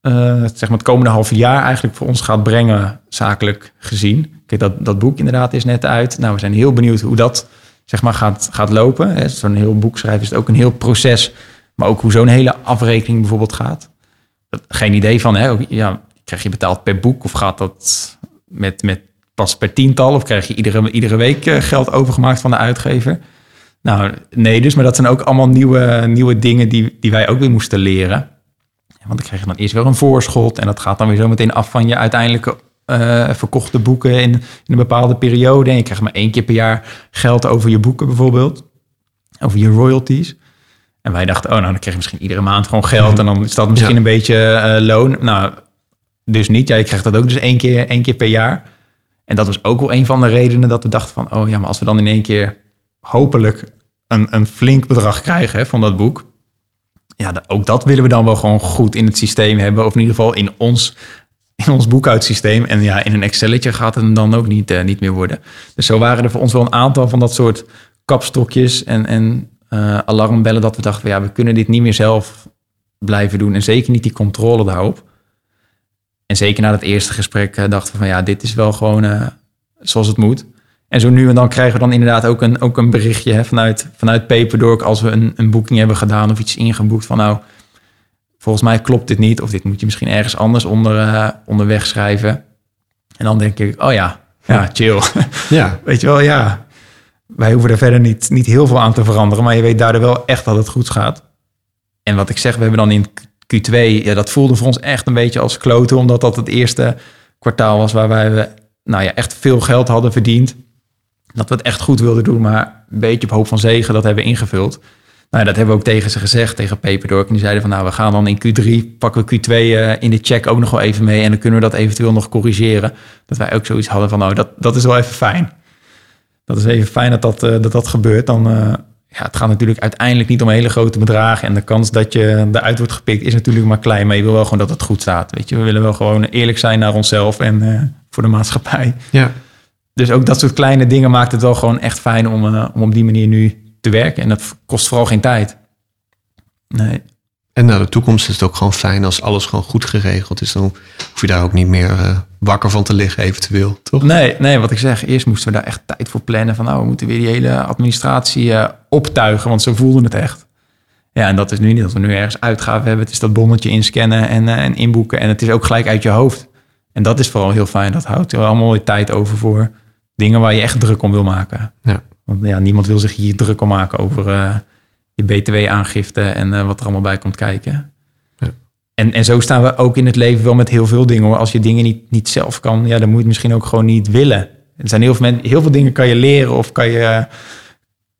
eh, zeg maar het komende half jaar eigenlijk voor ons gaat brengen, zakelijk gezien. Kijk, dat, dat boek inderdaad is net uit. Nou, we zijn heel benieuwd hoe dat zeg maar gaat, gaat lopen. Zo'n heel boek schrijven is het ook een heel proces. Maar ook hoe zo'n hele afrekening bijvoorbeeld gaat. Dat- Geen idee van, hè, ja, krijg je betaald per boek of gaat dat met, met pas per tiental? Of krijg je iedere, iedere week eh, geld overgemaakt van de uitgever? Nou, nee dus, maar dat zijn ook allemaal nieuwe, nieuwe dingen die, die wij ook weer moesten leren. Want dan krijg je dan eerst wel een voorschot en dat gaat dan weer zo meteen af van je uiteindelijke eh, verkochte boeken in, in een bepaalde periode. En je krijgt maar één keer per jaar geld over je boeken bijvoorbeeld, over je royalties. En wij dachten, oh nou, dan krijg je misschien iedere maand gewoon geld en dan is dat misschien Ja. een beetje eh, loon. Nou, dus niet. Ja, je krijgt dat ook dus één keer, één keer per jaar. En dat was ook wel een van de redenen dat we dachten van, oh ja, maar als we dan in één keer hopelijk een, een flink bedrag krijgen hè, van dat boek. Ja, ook dat willen we dan wel gewoon goed in het systeem hebben. Of in ieder geval in ons, in ons boekhoudsysteem. En ja, in een Excelletje gaat het dan ook niet, eh, niet meer worden. Dus zo waren er voor ons wel een aantal van dat soort kapstokjes en, en eh, alarmbellen. Dat we dachten, ja, we kunnen dit niet meer zelf blijven doen. En zeker niet die controle daarop. En zeker na dat eerste gesprek eh, dachten we van ja, dit is wel gewoon zoals het moet. En zo nu en dan krijgen we dan inderdaad ook een, ook een berichtje hè, vanuit, vanuit als we een, een boeking hebben gedaan of iets ingeboekt van nou, volgens mij klopt dit niet of dit moet je misschien ergens anders onder, eh, onderweg schrijven. En dan denk ik, oh ja, ja, chill. Ja. Weet je wel, ja, wij hoeven er verder niet, niet heel veel aan te veranderen, maar je weet daardoor wel echt dat het goed gaat. En wat ik zeg, we hebben dan in Q2, ja, dat voelde voor ons echt een beetje als kloten, omdat dat het eerste kwartaal was waarbij we nou ja, echt veel geld hadden verdiend. Dat we het echt goed wilden doen, maar een beetje op hoop van zegen, dat hebben we ingevuld. Nou, dat hebben we ook tegen ze gezegd, tegen Paperdork. En die zeiden van, nou, we gaan dan in Q3, pakken we Q2 eh, in de check ook nog wel even mee. En dan kunnen we dat eventueel nog corrigeren. Dat wij ook zoiets hadden van, nou, dat, dat is wel even fijn. Dat is even fijn dat dat, eh, dat, gebeurt. Dan, eh, ja, het gaat natuurlijk uiteindelijk niet om hele grote bedragen. En de kans dat je eruit wordt gepikt is natuurlijk maar klein. Maar je wil wel gewoon dat het goed staat. Weet je, we willen wel gewoon eerlijk zijn naar onszelf en voor de maatschappij. Ja. Dus ook dat soort kleine dingen maakt het wel gewoon echt fijn om, eh, om op die manier nu te werken. En dat kost vooral geen tijd. Nee. En naar de toekomst is het ook gewoon fijn als alles gewoon goed geregeld is. Dan hoef je daar ook niet meer eh, wakker van te liggen eventueel, toch? Nee, nee, wat ik zeg, eerst moesten we daar echt tijd voor plannen. Van nou, we moeten weer die hele administratie eh, optuigen, want zo voelden het echt. Ja, en dat is nu niet. Als we nu ergens uitgaven hebben, het is dat bonnetje inscannen en, en inboeken. En het is ook gelijk uit je hoofd. En dat is vooral heel fijn. Dat houdt er allemaal weer tijd over voor dingen waar je echt druk om wil maken. Ja. Want ja, niemand wil zich hier druk om maken over eh, je btw-aangifte en eh, wat er allemaal bij komt kijken. Ja. En, en zo staan we ook in het leven wel met heel veel dingen. Hoor. Als je dingen niet, niet zelf kan, ja, dan moet je het misschien ook gewoon niet willen. Er zijn heel veel, men, heel veel dingen kan je leren of kan je,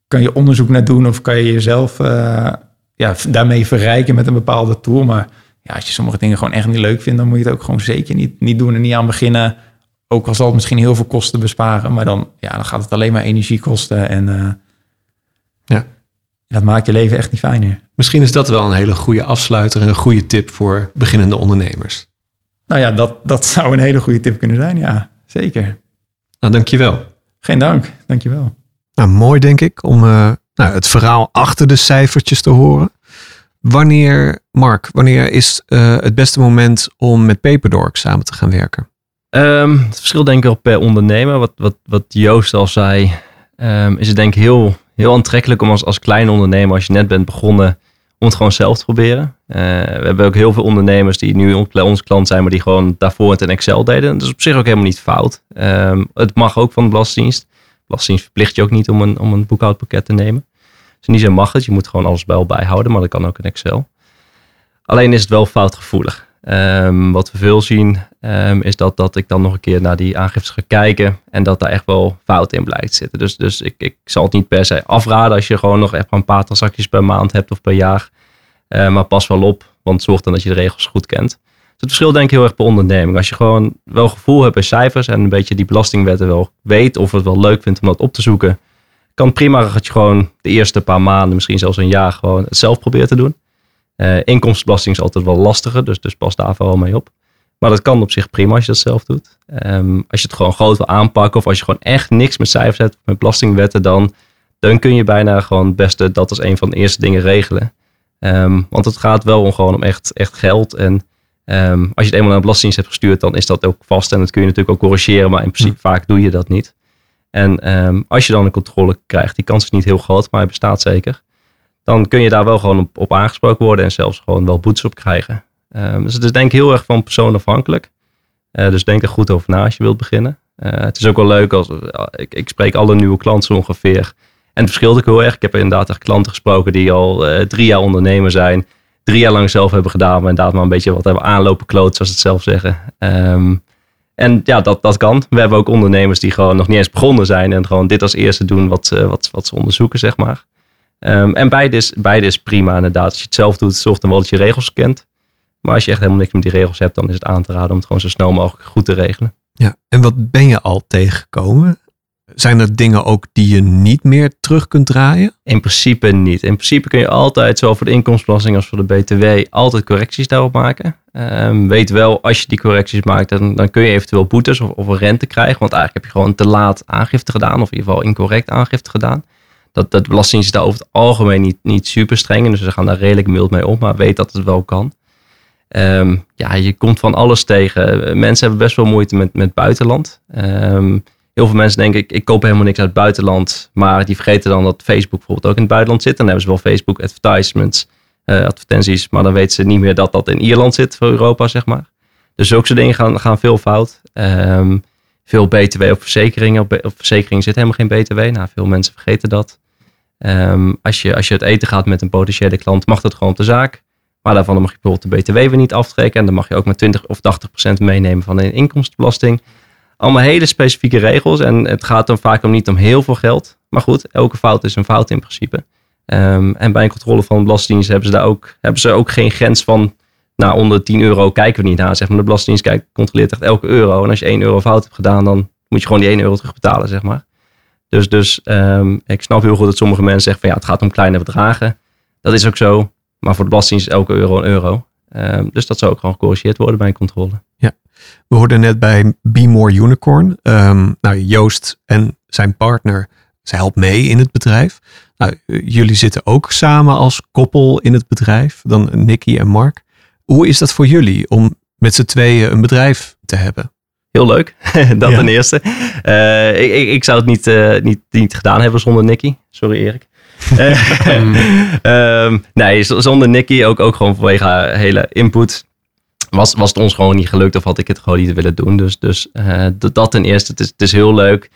kan je onderzoek naar doen of kan je jezelf eh, ja, daarmee verrijken met een bepaalde tool. Maar ja, als je sommige dingen gewoon echt niet leuk vindt, dan moet je het ook gewoon zeker niet, niet doen en niet aan beginnen. Ook al zal het misschien heel veel kosten besparen, maar dan, ja, dan gaat het alleen maar energie kosten. En eh, Ja. dat maakt je leven echt niet fijner. Misschien is dat wel een hele goede afsluiter en een goede tip voor beginnende ondernemers. Nou ja, dat, dat zou een hele goede tip kunnen zijn. Ja, zeker. Nou, dankjewel. Geen dank. Dankjewel. Nou, mooi denk ik om eh, nou, het verhaal achter de cijfertjes te horen. Wanneer, Mark, wanneer is eh, het beste moment om met Paperdork samen te gaan werken? Ehm, het verschil denk ik wel per ondernemer. Wat, wat, wat Joost al zei, ehm, is het denk ik heel, heel aantrekkelijk om als, als kleine ondernemer, als je net bent begonnen, om het gewoon zelf te proberen. Eh, we hebben ook heel veel ondernemers die nu on- onze klant zijn, maar die gewoon daarvoor het in Excel deden. Dat is op zich ook helemaal niet fout. Ehm, het mag ook van de Belastingdienst. Belastingdienst verplicht je ook niet om een, om een boekhoudpakket te nemen. Dus die zin mag het. Je moet gewoon alles elkaar bijhouden, maar dat kan ook in Excel. Alleen is het wel foutgevoelig. Ehm, wat we veel zien ehm, is dat, dat ik dan nog een keer naar die aangiftes ga kijken en dat daar echt wel fout in blijkt zitten. Dus, dus ik, ik zal het niet per se afraden als je gewoon nog echt maar een paar transacties per maand hebt of per jaar. Eh, maar pas wel op, want zorg dan dat je de regels goed kent. Dus het verschil denk ik heel erg per onderneming. Als je gewoon wel gevoel hebt bij cijfers en een beetje die belastingwetten wel weet of het wel leuk vindt om dat op te zoeken, kan prima dat je gewoon de eerste paar maanden, misschien zelfs een jaar, gewoon het zelf probeert te doen. Eh, inkomstenbelasting is altijd wel lastiger, dus, dus pas daar vooral mee op. Maar dat kan op zich prima als je dat zelf doet. Ehm, als je het gewoon groot wil aanpakken of als je gewoon echt niks met cijfers hebt, met belastingwetten, dan, dan kun je bijna gewoon het beste dat als een van de eerste dingen regelen. Ehm, want het gaat wel om gewoon om echt, echt geld. En ehm, als je het eenmaal naar de belastingdienst hebt gestuurd, dan is dat ook vast. En dat kun je natuurlijk ook corrigeren, maar in principe vaak doe je dat niet. En als je dan een controle krijgt, die kans is niet heel groot, maar hij bestaat zeker. Dan kun je daar wel gewoon op, op aangesproken worden en zelfs gewoon wel boetes op krijgen. Ehm, dus het is denk ik heel erg van persoon afhankelijk. Eh, dus denk er goed over na als je wilt beginnen. Eh, het is ook wel leuk als ik, ik spreek alle nieuwe klanten ongeveer. En het verschilt ook heel erg. Ik heb inderdaad echt klanten gesproken die al eh, drie jaar ondernemer zijn. Drie jaar lang zelf hebben gedaan. Maar inderdaad maar een beetje wat hebben aanlopen kloot, zoals ze het zelf zeggen. Ehm, en ja, dat, dat kan. We hebben ook ondernemers die gewoon nog niet eens begonnen zijn. En gewoon dit als eerste doen wat, wat, wat ze onderzoeken, zeg maar. Ehm, en beide is, beide is prima inderdaad. Als je het zelf doet, zorg dan wel dat je regels kent. Maar als je echt helemaal niks met die regels hebt, dan is het aan te raden om het gewoon zo snel mogelijk goed te regelen. Ja, en wat ben je al tegengekomen? Zijn er dingen ook die je niet meer terug kunt draaien? In principe niet. In principe kun je altijd, zowel voor de inkomstenbelasting als voor de BTW, altijd correcties daarop maken. Ehm, weet wel, als je die correcties maakt, dan, dan kun je eventueel boetes of, of een rente krijgen. Want eigenlijk heb je gewoon te laat aangifte gedaan, of in ieder geval incorrect aangifte gedaan. Dat, dat belasting is daar over het algemeen niet, niet super streng dus ze gaan daar redelijk mild mee om, maar weet dat het wel kan. Ehm, ja, je komt van alles tegen. Mensen hebben best wel moeite met, met buitenland. Ehm, heel veel mensen denken, ik, ik koop helemaal niks uit het buitenland. Maar die vergeten dan dat Facebook bijvoorbeeld ook in het buitenland zit. Dan hebben ze wel Facebook advertisements, eh, advertenties. Maar dan weten ze niet meer dat dat in Ierland zit voor Europa, zeg maar. Dus zulke soort dingen gaan, gaan veel fout. Ehm, veel BTW op verzekeringen. Op, op verzekeringen zit helemaal geen BTW. Nou, veel mensen vergeten dat. Ehm, als, je, als je het eten gaat met een potentiële klant, mag dat gewoon op de zaak. Maar daarvan mag je bijvoorbeeld de BTW weer niet aftrekken. En dan mag je ook met 20 of 80 procent meenemen van de inkomstenbelasting. Allemaal hele specifieke regels. En het gaat dan vaak om niet om heel veel geld. Maar goed, elke fout is een fout in principe. Ehm, en bij een controle van de Belastingdienst hebben ze daar ook, hebben ze ook geen grens van. Nou, onder 10 euro kijken we niet naar. Zeg maar. De Belastingdienst kijkt, controleert echt elke euro. En als je 1 euro fout hebt gedaan, dan moet je gewoon die 1 euro terugbetalen, zeg maar. Dus, dus ehm, ik snap heel goed dat sommige mensen zeggen van ja, het gaat om kleine bedragen. Dat is ook zo. Maar voor de Belastingdienst is elke euro een euro. Ehm, dus dat zou ook gewoon gecorrigeerd worden bij een controle. We hoorden net bij Be More Unicorn. ehm, nou, Joost en zijn partner, zij helpt mee in het bedrijf. Nou, eh, jullie zitten ook samen als koppel in het bedrijf. Dan Nicky en Mark. Hoe is dat voor jullie om met z'n tweeën een bedrijf te hebben? Heel leuk, dat Ja. ten eerste. Eh, ik, ik, ik zou het niet, eh, niet, niet gedaan hebben zonder Nicky. Sorry Erik. Eh, ehm, nee, zonder Nicky, ook, ook gewoon vanwege haar hele input, was, was het ons gewoon niet gelukt of had ik het gewoon niet willen doen. Dus, dus dat, ten eerste, het is, het is heel leuk.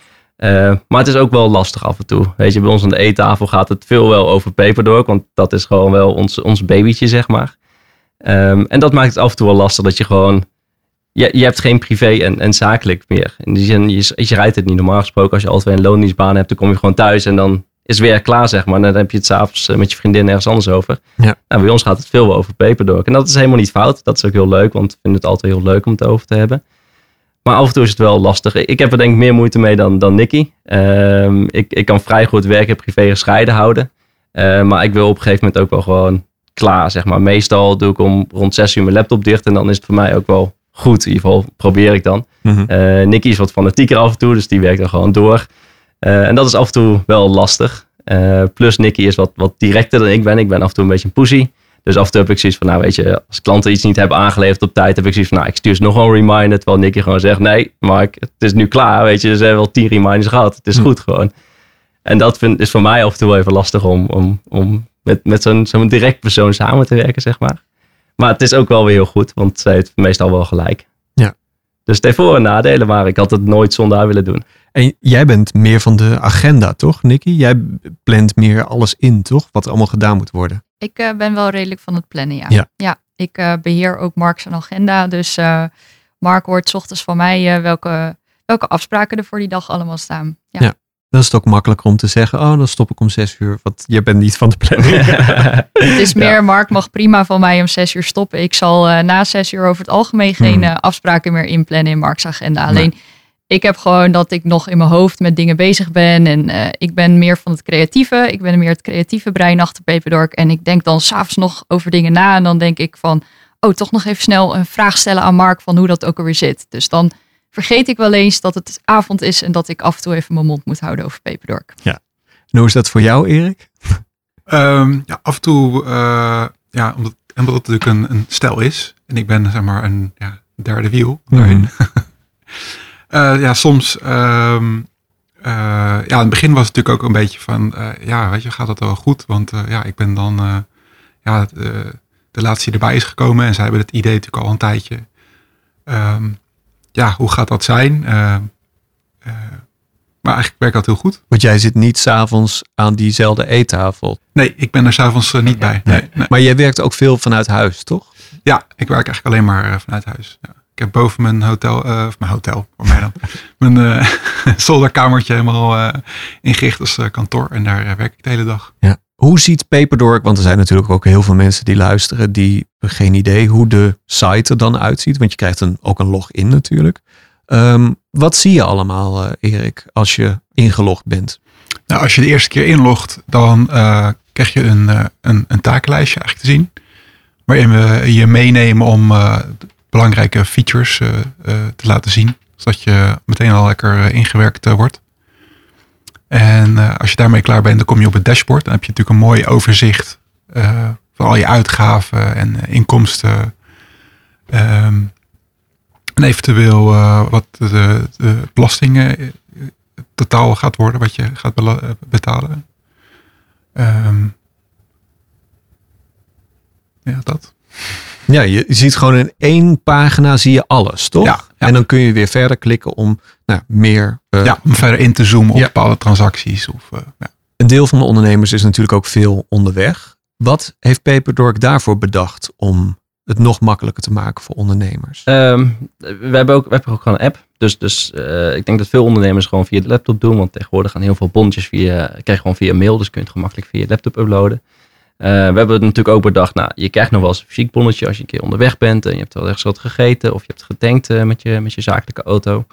Maar het is ook wel lastig af en toe. Weet je, bij ons aan de eettafel gaat het veel wel over Paperdork, want dat is gewoon wel ons, ons babytje, zeg maar. Ehm, en dat maakt het af en toe wel lastig dat je gewoon je, je hebt geen privé en, en zakelijk meer. In die zin, je, je rijdt het niet. Normaal gesproken, als je altijd een loondienstbaan hebt, dan kom je gewoon thuis en dan is weer klaar, zeg maar. En dan heb je het s'avonds eh, met je vriendin ergens anders over. Ja. Nou, bij ons gaat het veel over Paperdork. En dat is helemaal niet fout. Dat is ook heel leuk, want ik vind het altijd heel leuk om het over te hebben. Maar af en toe is het wel lastig. Ik heb er denk ik meer moeite mee dan, dan Nicky. Ehm, ik, ik kan vrij goed werk en privé gescheiden houden. Eh, maar ik wil op een gegeven moment ook wel gewoon klaar, zeg maar. Meestal doe ik om rond zes uur mijn laptop dicht en dan is het voor mij ook wel goed. In ieder geval probeer ik dan. Mhm. Eh Nicky is wat fanatieker af en toe, dus die werkt dan gewoon door. Eh, en dat is af en toe wel lastig. Eh, plus Nicky is wat, wat directer dan ik ben. Ik ben af en toe een beetje een pussy. Dus af en toe heb ik zoiets van, nou weet je, als klanten iets niet hebben aangeleverd op tijd, heb ik zoiets van, nou ik stuur ze nog een reminder. Terwijl Nicky gewoon zegt, nee Mark, het is nu klaar. Weet je, ze hebben wel tien reminders gehad. Het is Hm. goed gewoon. En dat vind, is voor mij af en toe wel even lastig om, om, om met, met zo'n zo'n direct persoon samen te werken, zeg maar. Maar het is ook wel weer heel goed, want zij heeft meestal wel gelijk. Ja. Dus het heeft voor- en nadelen, maar ik had het nooit zonder haar willen doen. En jij bent meer van de agenda, toch, Nicky? Jij plant meer alles in, toch? Wat er allemaal gedaan moet worden. Ik eh, ben wel redelijk van het plannen, ja. Ja. ik eh, beheer ook Mark zijn agenda. Dus eh, Mark hoort 's ochtends van mij eh, welke, welke afspraken er voor die dag allemaal staan. Ja. Ja. Dan is het ook makkelijker om te zeggen, oh, dan stop ik om zes uur. Want je bent niet van de planning. Het is meer, Mark mag prima van mij om zes uur stoppen. Ik zal eh, na zes uur over het algemeen geen Hmm. eh, afspraken meer inplannen in Mark's agenda. Alleen, ik heb gewoon dat ik nog in mijn hoofd met dingen bezig ben. En eh, ik ben meer van het creatieve. Ik ben meer het creatieve brein achter Peperdork. En ik denk dan s'avonds nog over dingen na. En dan denk ik van, oh, toch nog even snel een vraag stellen aan Mark van hoe dat ook alweer zit. Dus dan vergeet ik wel eens dat het avond is en dat ik af en toe even mijn mond moet houden over Peperdork. En hoe is dat voor jou, Erik? Ehm, ja, af en toe, eh, ja, omdat, omdat het natuurlijk een, een stel is. En ik ben zeg maar een ja, derde wiel daarin. Eh, ja, soms, ehm, eh, ja, in het begin was het natuurlijk ook een beetje van, eh, ja, weet je, gaat dat wel goed? Want eh, ja, ik ben dan, eh, ja, de, de laatste die erbij is gekomen en zij hebben het idee natuurlijk al een tijdje. Ehm, ja, hoe gaat dat zijn? Eh, eh, maar eigenlijk werkt dat heel goed. Want jij zit niet s'avonds aan diezelfde eettafel. Nee, ik ben er s'avonds uh, niet bij. Nee, nee. Maar jij werkt ook veel vanuit huis, toch? Ja, ik werk eigenlijk alleen maar vanuit huis. Ja. Ik heb boven mijn hotel, uh, of mijn hotel, voor mij dan, mijn uh, zolderkamertje helemaal uh, ingericht als kantoor. En daar werk ik de hele dag. Ja. Hoe ziet Paperdork, want er zijn natuurlijk ook heel veel mensen die luisteren, die geen idee hoe de site er dan uitziet. Want je krijgt een, ook een login natuurlijk. Um, wat zie je allemaal, uh, Erik, als je ingelogd bent? Nou, als je de eerste keer inlogt, dan uh, krijg je een, uh, een, een takenlijstje eigenlijk te zien. Waarin we je meenemen om belangrijke features te laten zien. Zodat je meteen al lekker ingewerkt wordt. En als je daarmee klaar bent, dan kom je op het dashboard. Dan heb je natuurlijk een mooi overzicht van al je uitgaven en inkomsten. Um, en eventueel wat de, de belastingen totaal gaat worden, wat je gaat betalen. Um, ja, dat. Ja, je ziet gewoon in één pagina zie je alles, toch? Ja, ja. En dan kun je weer verder klikken om nou, meer... Uh, ja, om verder in te zoomen op ja. bepaalde transacties. Of, uh, ja. Een deel van de ondernemers is natuurlijk ook veel onderweg. Wat heeft Paperdork daarvoor bedacht om het nog makkelijker te maken voor ondernemers? Um, we, hebben ook, we hebben ook gewoon een app. Dus, dus uh, ik denk dat veel ondernemers gewoon via de laptop doen. Want tegenwoordig gaan heel veel bonnetjes via, krijg je gewoon via mail. Dus kun je het gemakkelijk via je laptop uploaden. Uh, we hebben natuurlijk ook bedacht, nou, je krijgt nog wel eens een fysiek bonnetje als je een keer onderweg bent. En je hebt wel ergens wat gegeten of je hebt getankt uh, met, je, met je zakelijke auto.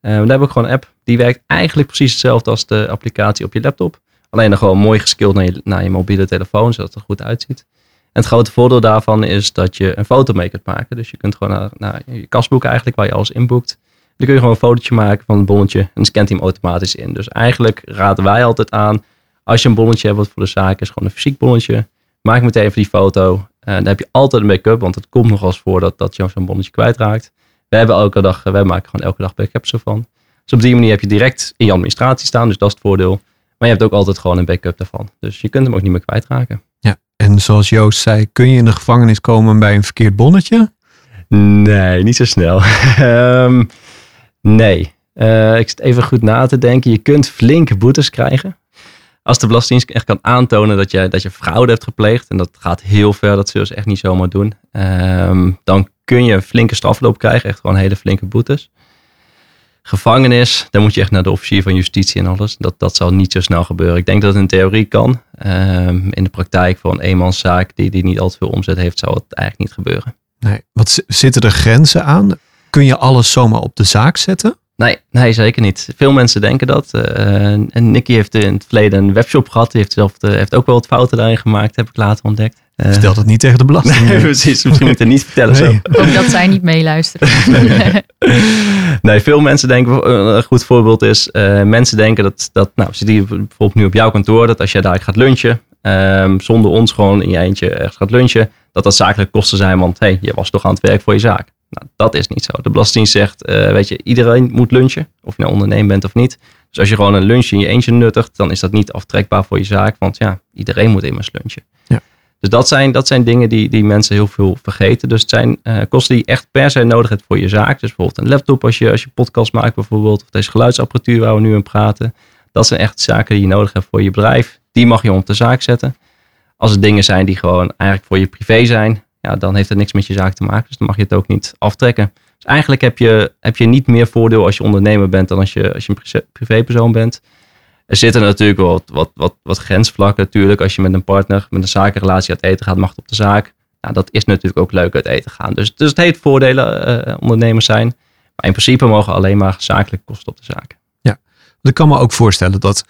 We hebben ook gewoon een app. Die werkt eigenlijk precies hetzelfde als de applicatie op je laptop. Alleen dan gewoon mooi geskild naar je, naar je mobiele telefoon, zodat het er goed uitziet. En het grote voordeel daarvan is dat je een foto mee kunt maken. Dus je kunt gewoon naar, naar je kasboek eigenlijk, waar je alles inboekt. Dan kun je gewoon een fotootje maken van het bonnetje en scant hij hem automatisch in. Dus eigenlijk raden wij altijd aan, als je een bonnetje hebt wat voor de zaak is, gewoon een fysiek bonnetje. Maak meteen even die foto. En dan heb je altijd een backup, want het komt nog eens voor dat, dat je zo'n bonnetje kwijtraakt. We hebben elke dag, wij maken gewoon elke dag backups ervan. Dus op die manier heb je direct in je administratie staan, dus dat is het voordeel. Maar je hebt ook altijd gewoon een backup daarvan. Dus je kunt hem ook niet meer kwijtraken. Ja, en zoals Joost zei, kun je in de gevangenis komen bij een verkeerd bonnetje? Nee, niet zo snel. um, nee. Uh, ik zit even goed na te denken. Je kunt flinke boetes krijgen. Als de Belastingdienst echt kan aantonen dat je, dat je fraude hebt gepleegd. En dat gaat heel ver, dat zullen ze echt niet zomaar doen. Um, dan kun je een flinke strafloop krijgen. Echt gewoon hele flinke boetes. Gevangenis, dan moet je echt naar de officier van justitie en alles. Dat, dat zal niet zo snel gebeuren. Ik denk dat het in theorie kan. Um, in de praktijk voor een eenmanszaak die, die niet al te veel omzet heeft, zou het eigenlijk niet gebeuren. Nee. Wat zitten er grenzen aan? Kun je alles zomaar op de zaak zetten? Nee, nee, zeker niet. Veel mensen denken dat. Uh, en Nicky heeft in het verleden een webshop gehad. Die heeft, zelf, heeft ook wel wat fouten daarin gemaakt, heb ik later ontdekt. Uh, Vertel dat niet tegen de belasting. Nee, precies, misschien moet je het niet vertellen nee. zo. Ook dat zij niet meeluisteren. nee, veel mensen denken, een goed voorbeeld is, uh, mensen denken dat, dat nou, zit hier bijvoorbeeld nu op jouw kantoor, dat als jij daar gaat lunchen, um, zonder ons gewoon in je eentje ergens gaat lunchen, dat dat zakelijke kosten zijn, want hé, hey, je was toch aan het werk voor je zaak. Nou, dat is niet zo. De Belastingdienst zegt, uh, weet je, iedereen moet lunchen, of je nou ondernemer bent of niet. Dus als je gewoon een lunch in je eentje nuttigt, dan is dat niet aftrekbaar voor je zaak. Want ja, iedereen moet immers lunchen. Ja. Dus dat zijn, dat zijn dingen die, die mensen heel veel vergeten. Dus het zijn eh, kosten die je echt per se nodig hebt voor je zaak. Dus bijvoorbeeld een laptop als je, als je podcast maakt bijvoorbeeld. Of deze geluidsapparatuur waar we nu aan praten. Dat zijn echt zaken die je nodig hebt voor je bedrijf. Die mag je op de zaak zetten. Als het dingen zijn die gewoon eigenlijk voor je privé zijn. Ja, dan heeft het niks met je zaak te maken. Dus dan mag je het ook niet aftrekken. Dus eigenlijk heb je, heb je niet meer voordeel als je ondernemer bent dan als je, als je een privé- privépersoon bent. Er zitten natuurlijk wel wat, wat, wat, wat grensvlakken natuurlijk. Als je met een partner, met een zakenrelatie uit eten gaat, mag het op de zaak. Nou, dat is natuurlijk ook leuk uit eten gaan. Dus, dus het heeft voordelen eh, ondernemers zijn. Maar in principe mogen alleen maar zakelijke kosten op de zaak. Ik kan me ook voorstellen dat,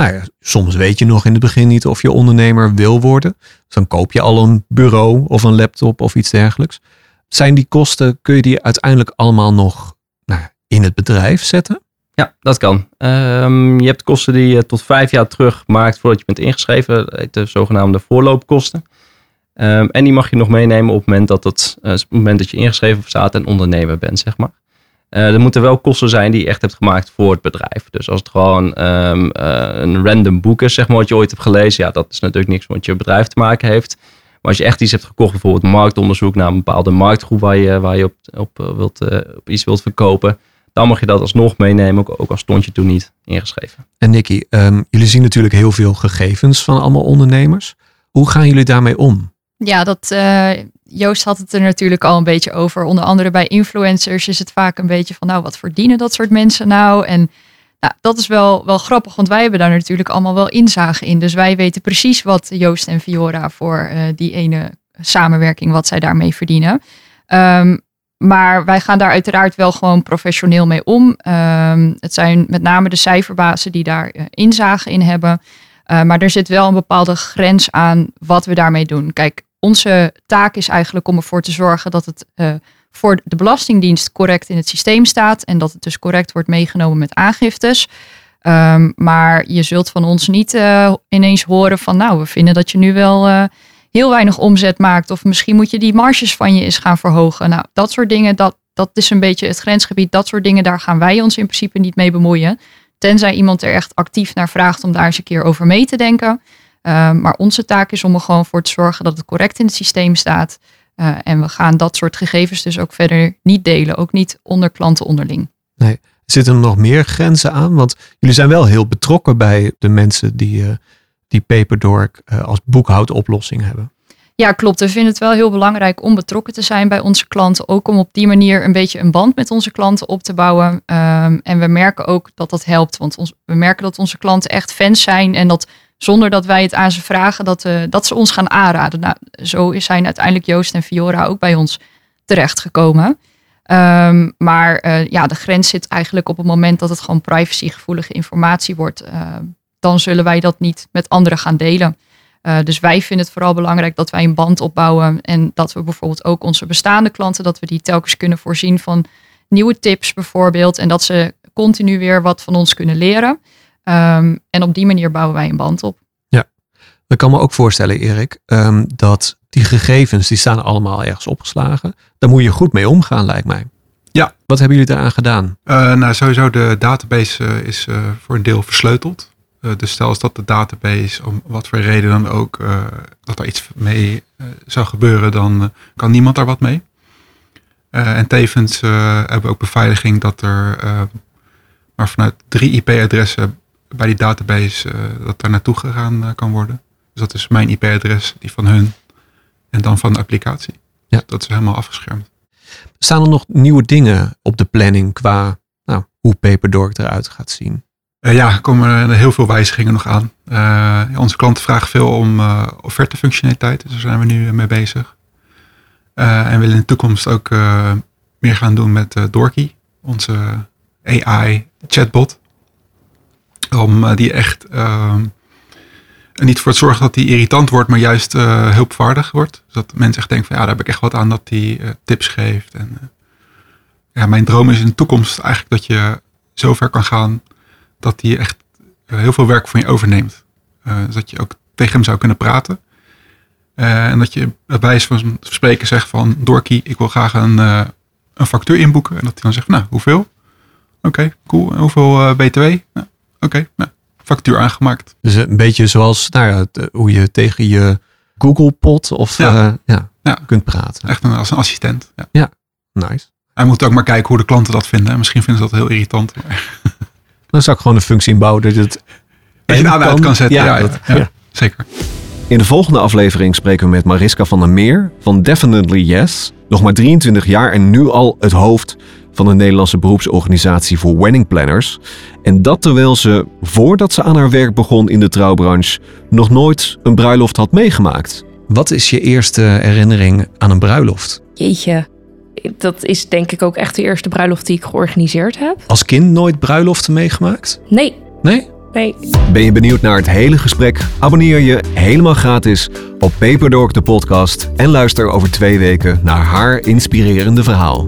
nou soms weet je nog in het begin niet of je ondernemer wil worden. Dus dan koop je al een bureau of een laptop of iets dergelijks. Zijn die kosten, kun je die uiteindelijk allemaal nog nou, in het bedrijf zetten? Ja, dat kan. Ehm, je hebt kosten die je tot vijf jaar terug maakt voordat je bent ingeschreven. Heet de zogenaamde voorloopkosten. Ehm, en die mag je nog meenemen op het moment dat, het, eh, moment dat je ingeschreven staat en ondernemer bent, zeg maar. Eh, er moeten wel kosten zijn die je echt hebt gemaakt voor het bedrijf. Dus als het gewoon ehm, eh, een random boek is, zeg maar, wat je ooit hebt gelezen, ja, dat is natuurlijk niks wat je bedrijf te maken heeft. Maar als je echt iets hebt gekocht, bijvoorbeeld marktonderzoek naar een bepaalde marktgroep waar je, waar je op, op, eh, wilt, op iets wilt verkopen, dan mag je dat alsnog meenemen, ook, ook al stond je toen niet ingeschreven. En Nicky, ehm, jullie zien natuurlijk heel veel gegevens van allemaal ondernemers. Hoe gaan jullie daarmee om? Ja, dat, eh, Joost had het er natuurlijk al een beetje over. Onder andere bij influencers is het vaak een beetje van, nou, wat verdienen dat soort mensen nou? En nou, dat is wel, wel grappig, want wij hebben daar natuurlijk allemaal wel inzage in. Dus wij weten precies wat Joost en Fiora voor eh, die ene samenwerking, wat zij daarmee verdienen. Ehm, maar wij gaan daar uiteraard wel gewoon professioneel mee om. Ehm, het zijn met name de cijferbazen die daar eh, inzage in hebben. Uh, maar er zit wel een bepaalde grens aan wat we daarmee doen. Kijk, onze taak is eigenlijk om ervoor te zorgen dat het uh, voor de Belastingdienst correct in het systeem staat. En dat het dus correct wordt meegenomen met aangiftes. Um, maar je zult van ons niet uh, ineens horen van nou, we vinden dat je nu wel uh, heel weinig omzet maakt. Of misschien moet je die marges van je eens gaan verhogen. Nou, dat soort dingen, dat, dat is een beetje het grensgebied. Dat soort dingen, daar gaan wij ons in principe niet mee bemoeien. Tenzij iemand er echt actief naar vraagt om daar eens een keer over mee te denken. Uh, maar onze taak is om er gewoon voor te zorgen dat het correct in het systeem staat. Uh, en we gaan dat soort gegevens dus ook verder niet delen. Ook niet onder klanten onderling. Nee. Zitten er nog meer grenzen aan? Want jullie zijn wel heel betrokken bij de mensen die, uh, die Paperdork als boekhoudoplossing hebben. Ja, klopt. We vinden het wel heel belangrijk om betrokken te zijn bij onze klanten. Ook om op die manier een beetje een band met onze klanten op te bouwen. Um, en we merken ook dat dat helpt. Want ons, we merken dat onze klanten echt fans zijn. En dat zonder dat wij het aan ze vragen, dat, uh, dat ze ons gaan aanraden. Nou, zo zijn uiteindelijk Joost en Fiora ook bij ons terechtgekomen. Um, maar uh, ja, de grens zit eigenlijk op het moment dat het gewoon privacygevoelige informatie wordt. Uh, dan zullen wij dat niet met anderen gaan delen. Dus wij vinden het vooral belangrijk dat wij een band opbouwen. En dat we bijvoorbeeld ook onze bestaande klanten, dat we die telkens kunnen voorzien van nieuwe tips bijvoorbeeld. En dat ze continu weer wat van ons kunnen leren. Um, en op die manier bouwen wij een band op. Ja, ik kan me ook voorstellen, Erik, um, dat die gegevens, die staan allemaal ergens opgeslagen. Daar moet je goed mee omgaan, lijkt mij. Ja. Wat hebben jullie daaraan gedaan? Uh, nou, sowieso de database uh, is uh, voor een deel versleuteld. Uh, dus stel als dat de database, om wat voor reden dan ook, uh, dat er iets mee uh, zou gebeuren, dan kan niemand daar wat mee. en tevens hebben we ook beveiliging dat er maar vanuit drie IP-adressen bij die database dat daar naartoe gegaan kan worden. Dus dat is mijn IP-adres, die van hun en dan van de applicatie. Ja. Dus dat is helemaal afgeschermd. Staan er nog nieuwe dingen op de planning qua nou, hoe Paperdork eruit gaat zien? Uh, ja, er komen er heel veel wijzigingen nog aan. Uh, onze klanten vragen veel om uh, offertefunctionaliteit, dus daar zijn we nu mee bezig. en willen in de toekomst ook meer gaan doen met Dorky, onze AI-chatbot. Om die echt niet voor te zorgen dat die irritant wordt, maar juist hulpvaardig wordt. Dus dat mensen echt denken van ja, daar heb ik echt wat aan dat die tips geeft. En, ja, mijn droom is in de toekomst eigenlijk dat je zover kan gaan dat hij echt heel veel werk van je overneemt. Uh, dus dat je ook tegen hem zou kunnen praten. Uh, en dat je bij wijze van spreken zegt van Dorky, ik wil graag een, uh, een factuur inboeken. En dat hij dan zegt, nou, hoeveel? Oké, cool. En hoeveel BTW? Nou, Oké, nou, factuur aangemaakt. Dus een beetje zoals nou ja, eh, hoe je tegen je Google Pot of Ja. ja. ja, Ja. kunt praten. Echt een, als een assistent. Ja. Nice. Hij moet ook maar kijken hoe de klanten dat vinden. Misschien vinden ze dat heel irritant. Maar Dan zou ik gewoon een functie inbouwen dat het... Dat je het aan uit kan zetten. Ja, ja, dat- ja. ja. zeker. In de volgende aflevering spreken we met Mariska van der Meer van Definitely Yes. Nog maar 23 jaar en nu al het hoofd van de Nederlandse beroepsorganisatie voor wedding planners. En dat terwijl ze, voordat ze aan haar werk begon in de trouwbranche, nog nooit een bruiloft had meegemaakt. Wat is je eerste herinnering aan een bruiloft? Jeetje, dat is denk ik ook echt de eerste bruiloft die ik georganiseerd heb. Als kind nooit bruiloften meegemaakt? Nee, Nee? nee. Ben je benieuwd naar het hele gesprek? Abonneer je helemaal gratis op Paperdork de podcast en luister over twee weken naar haar inspirerende verhaal.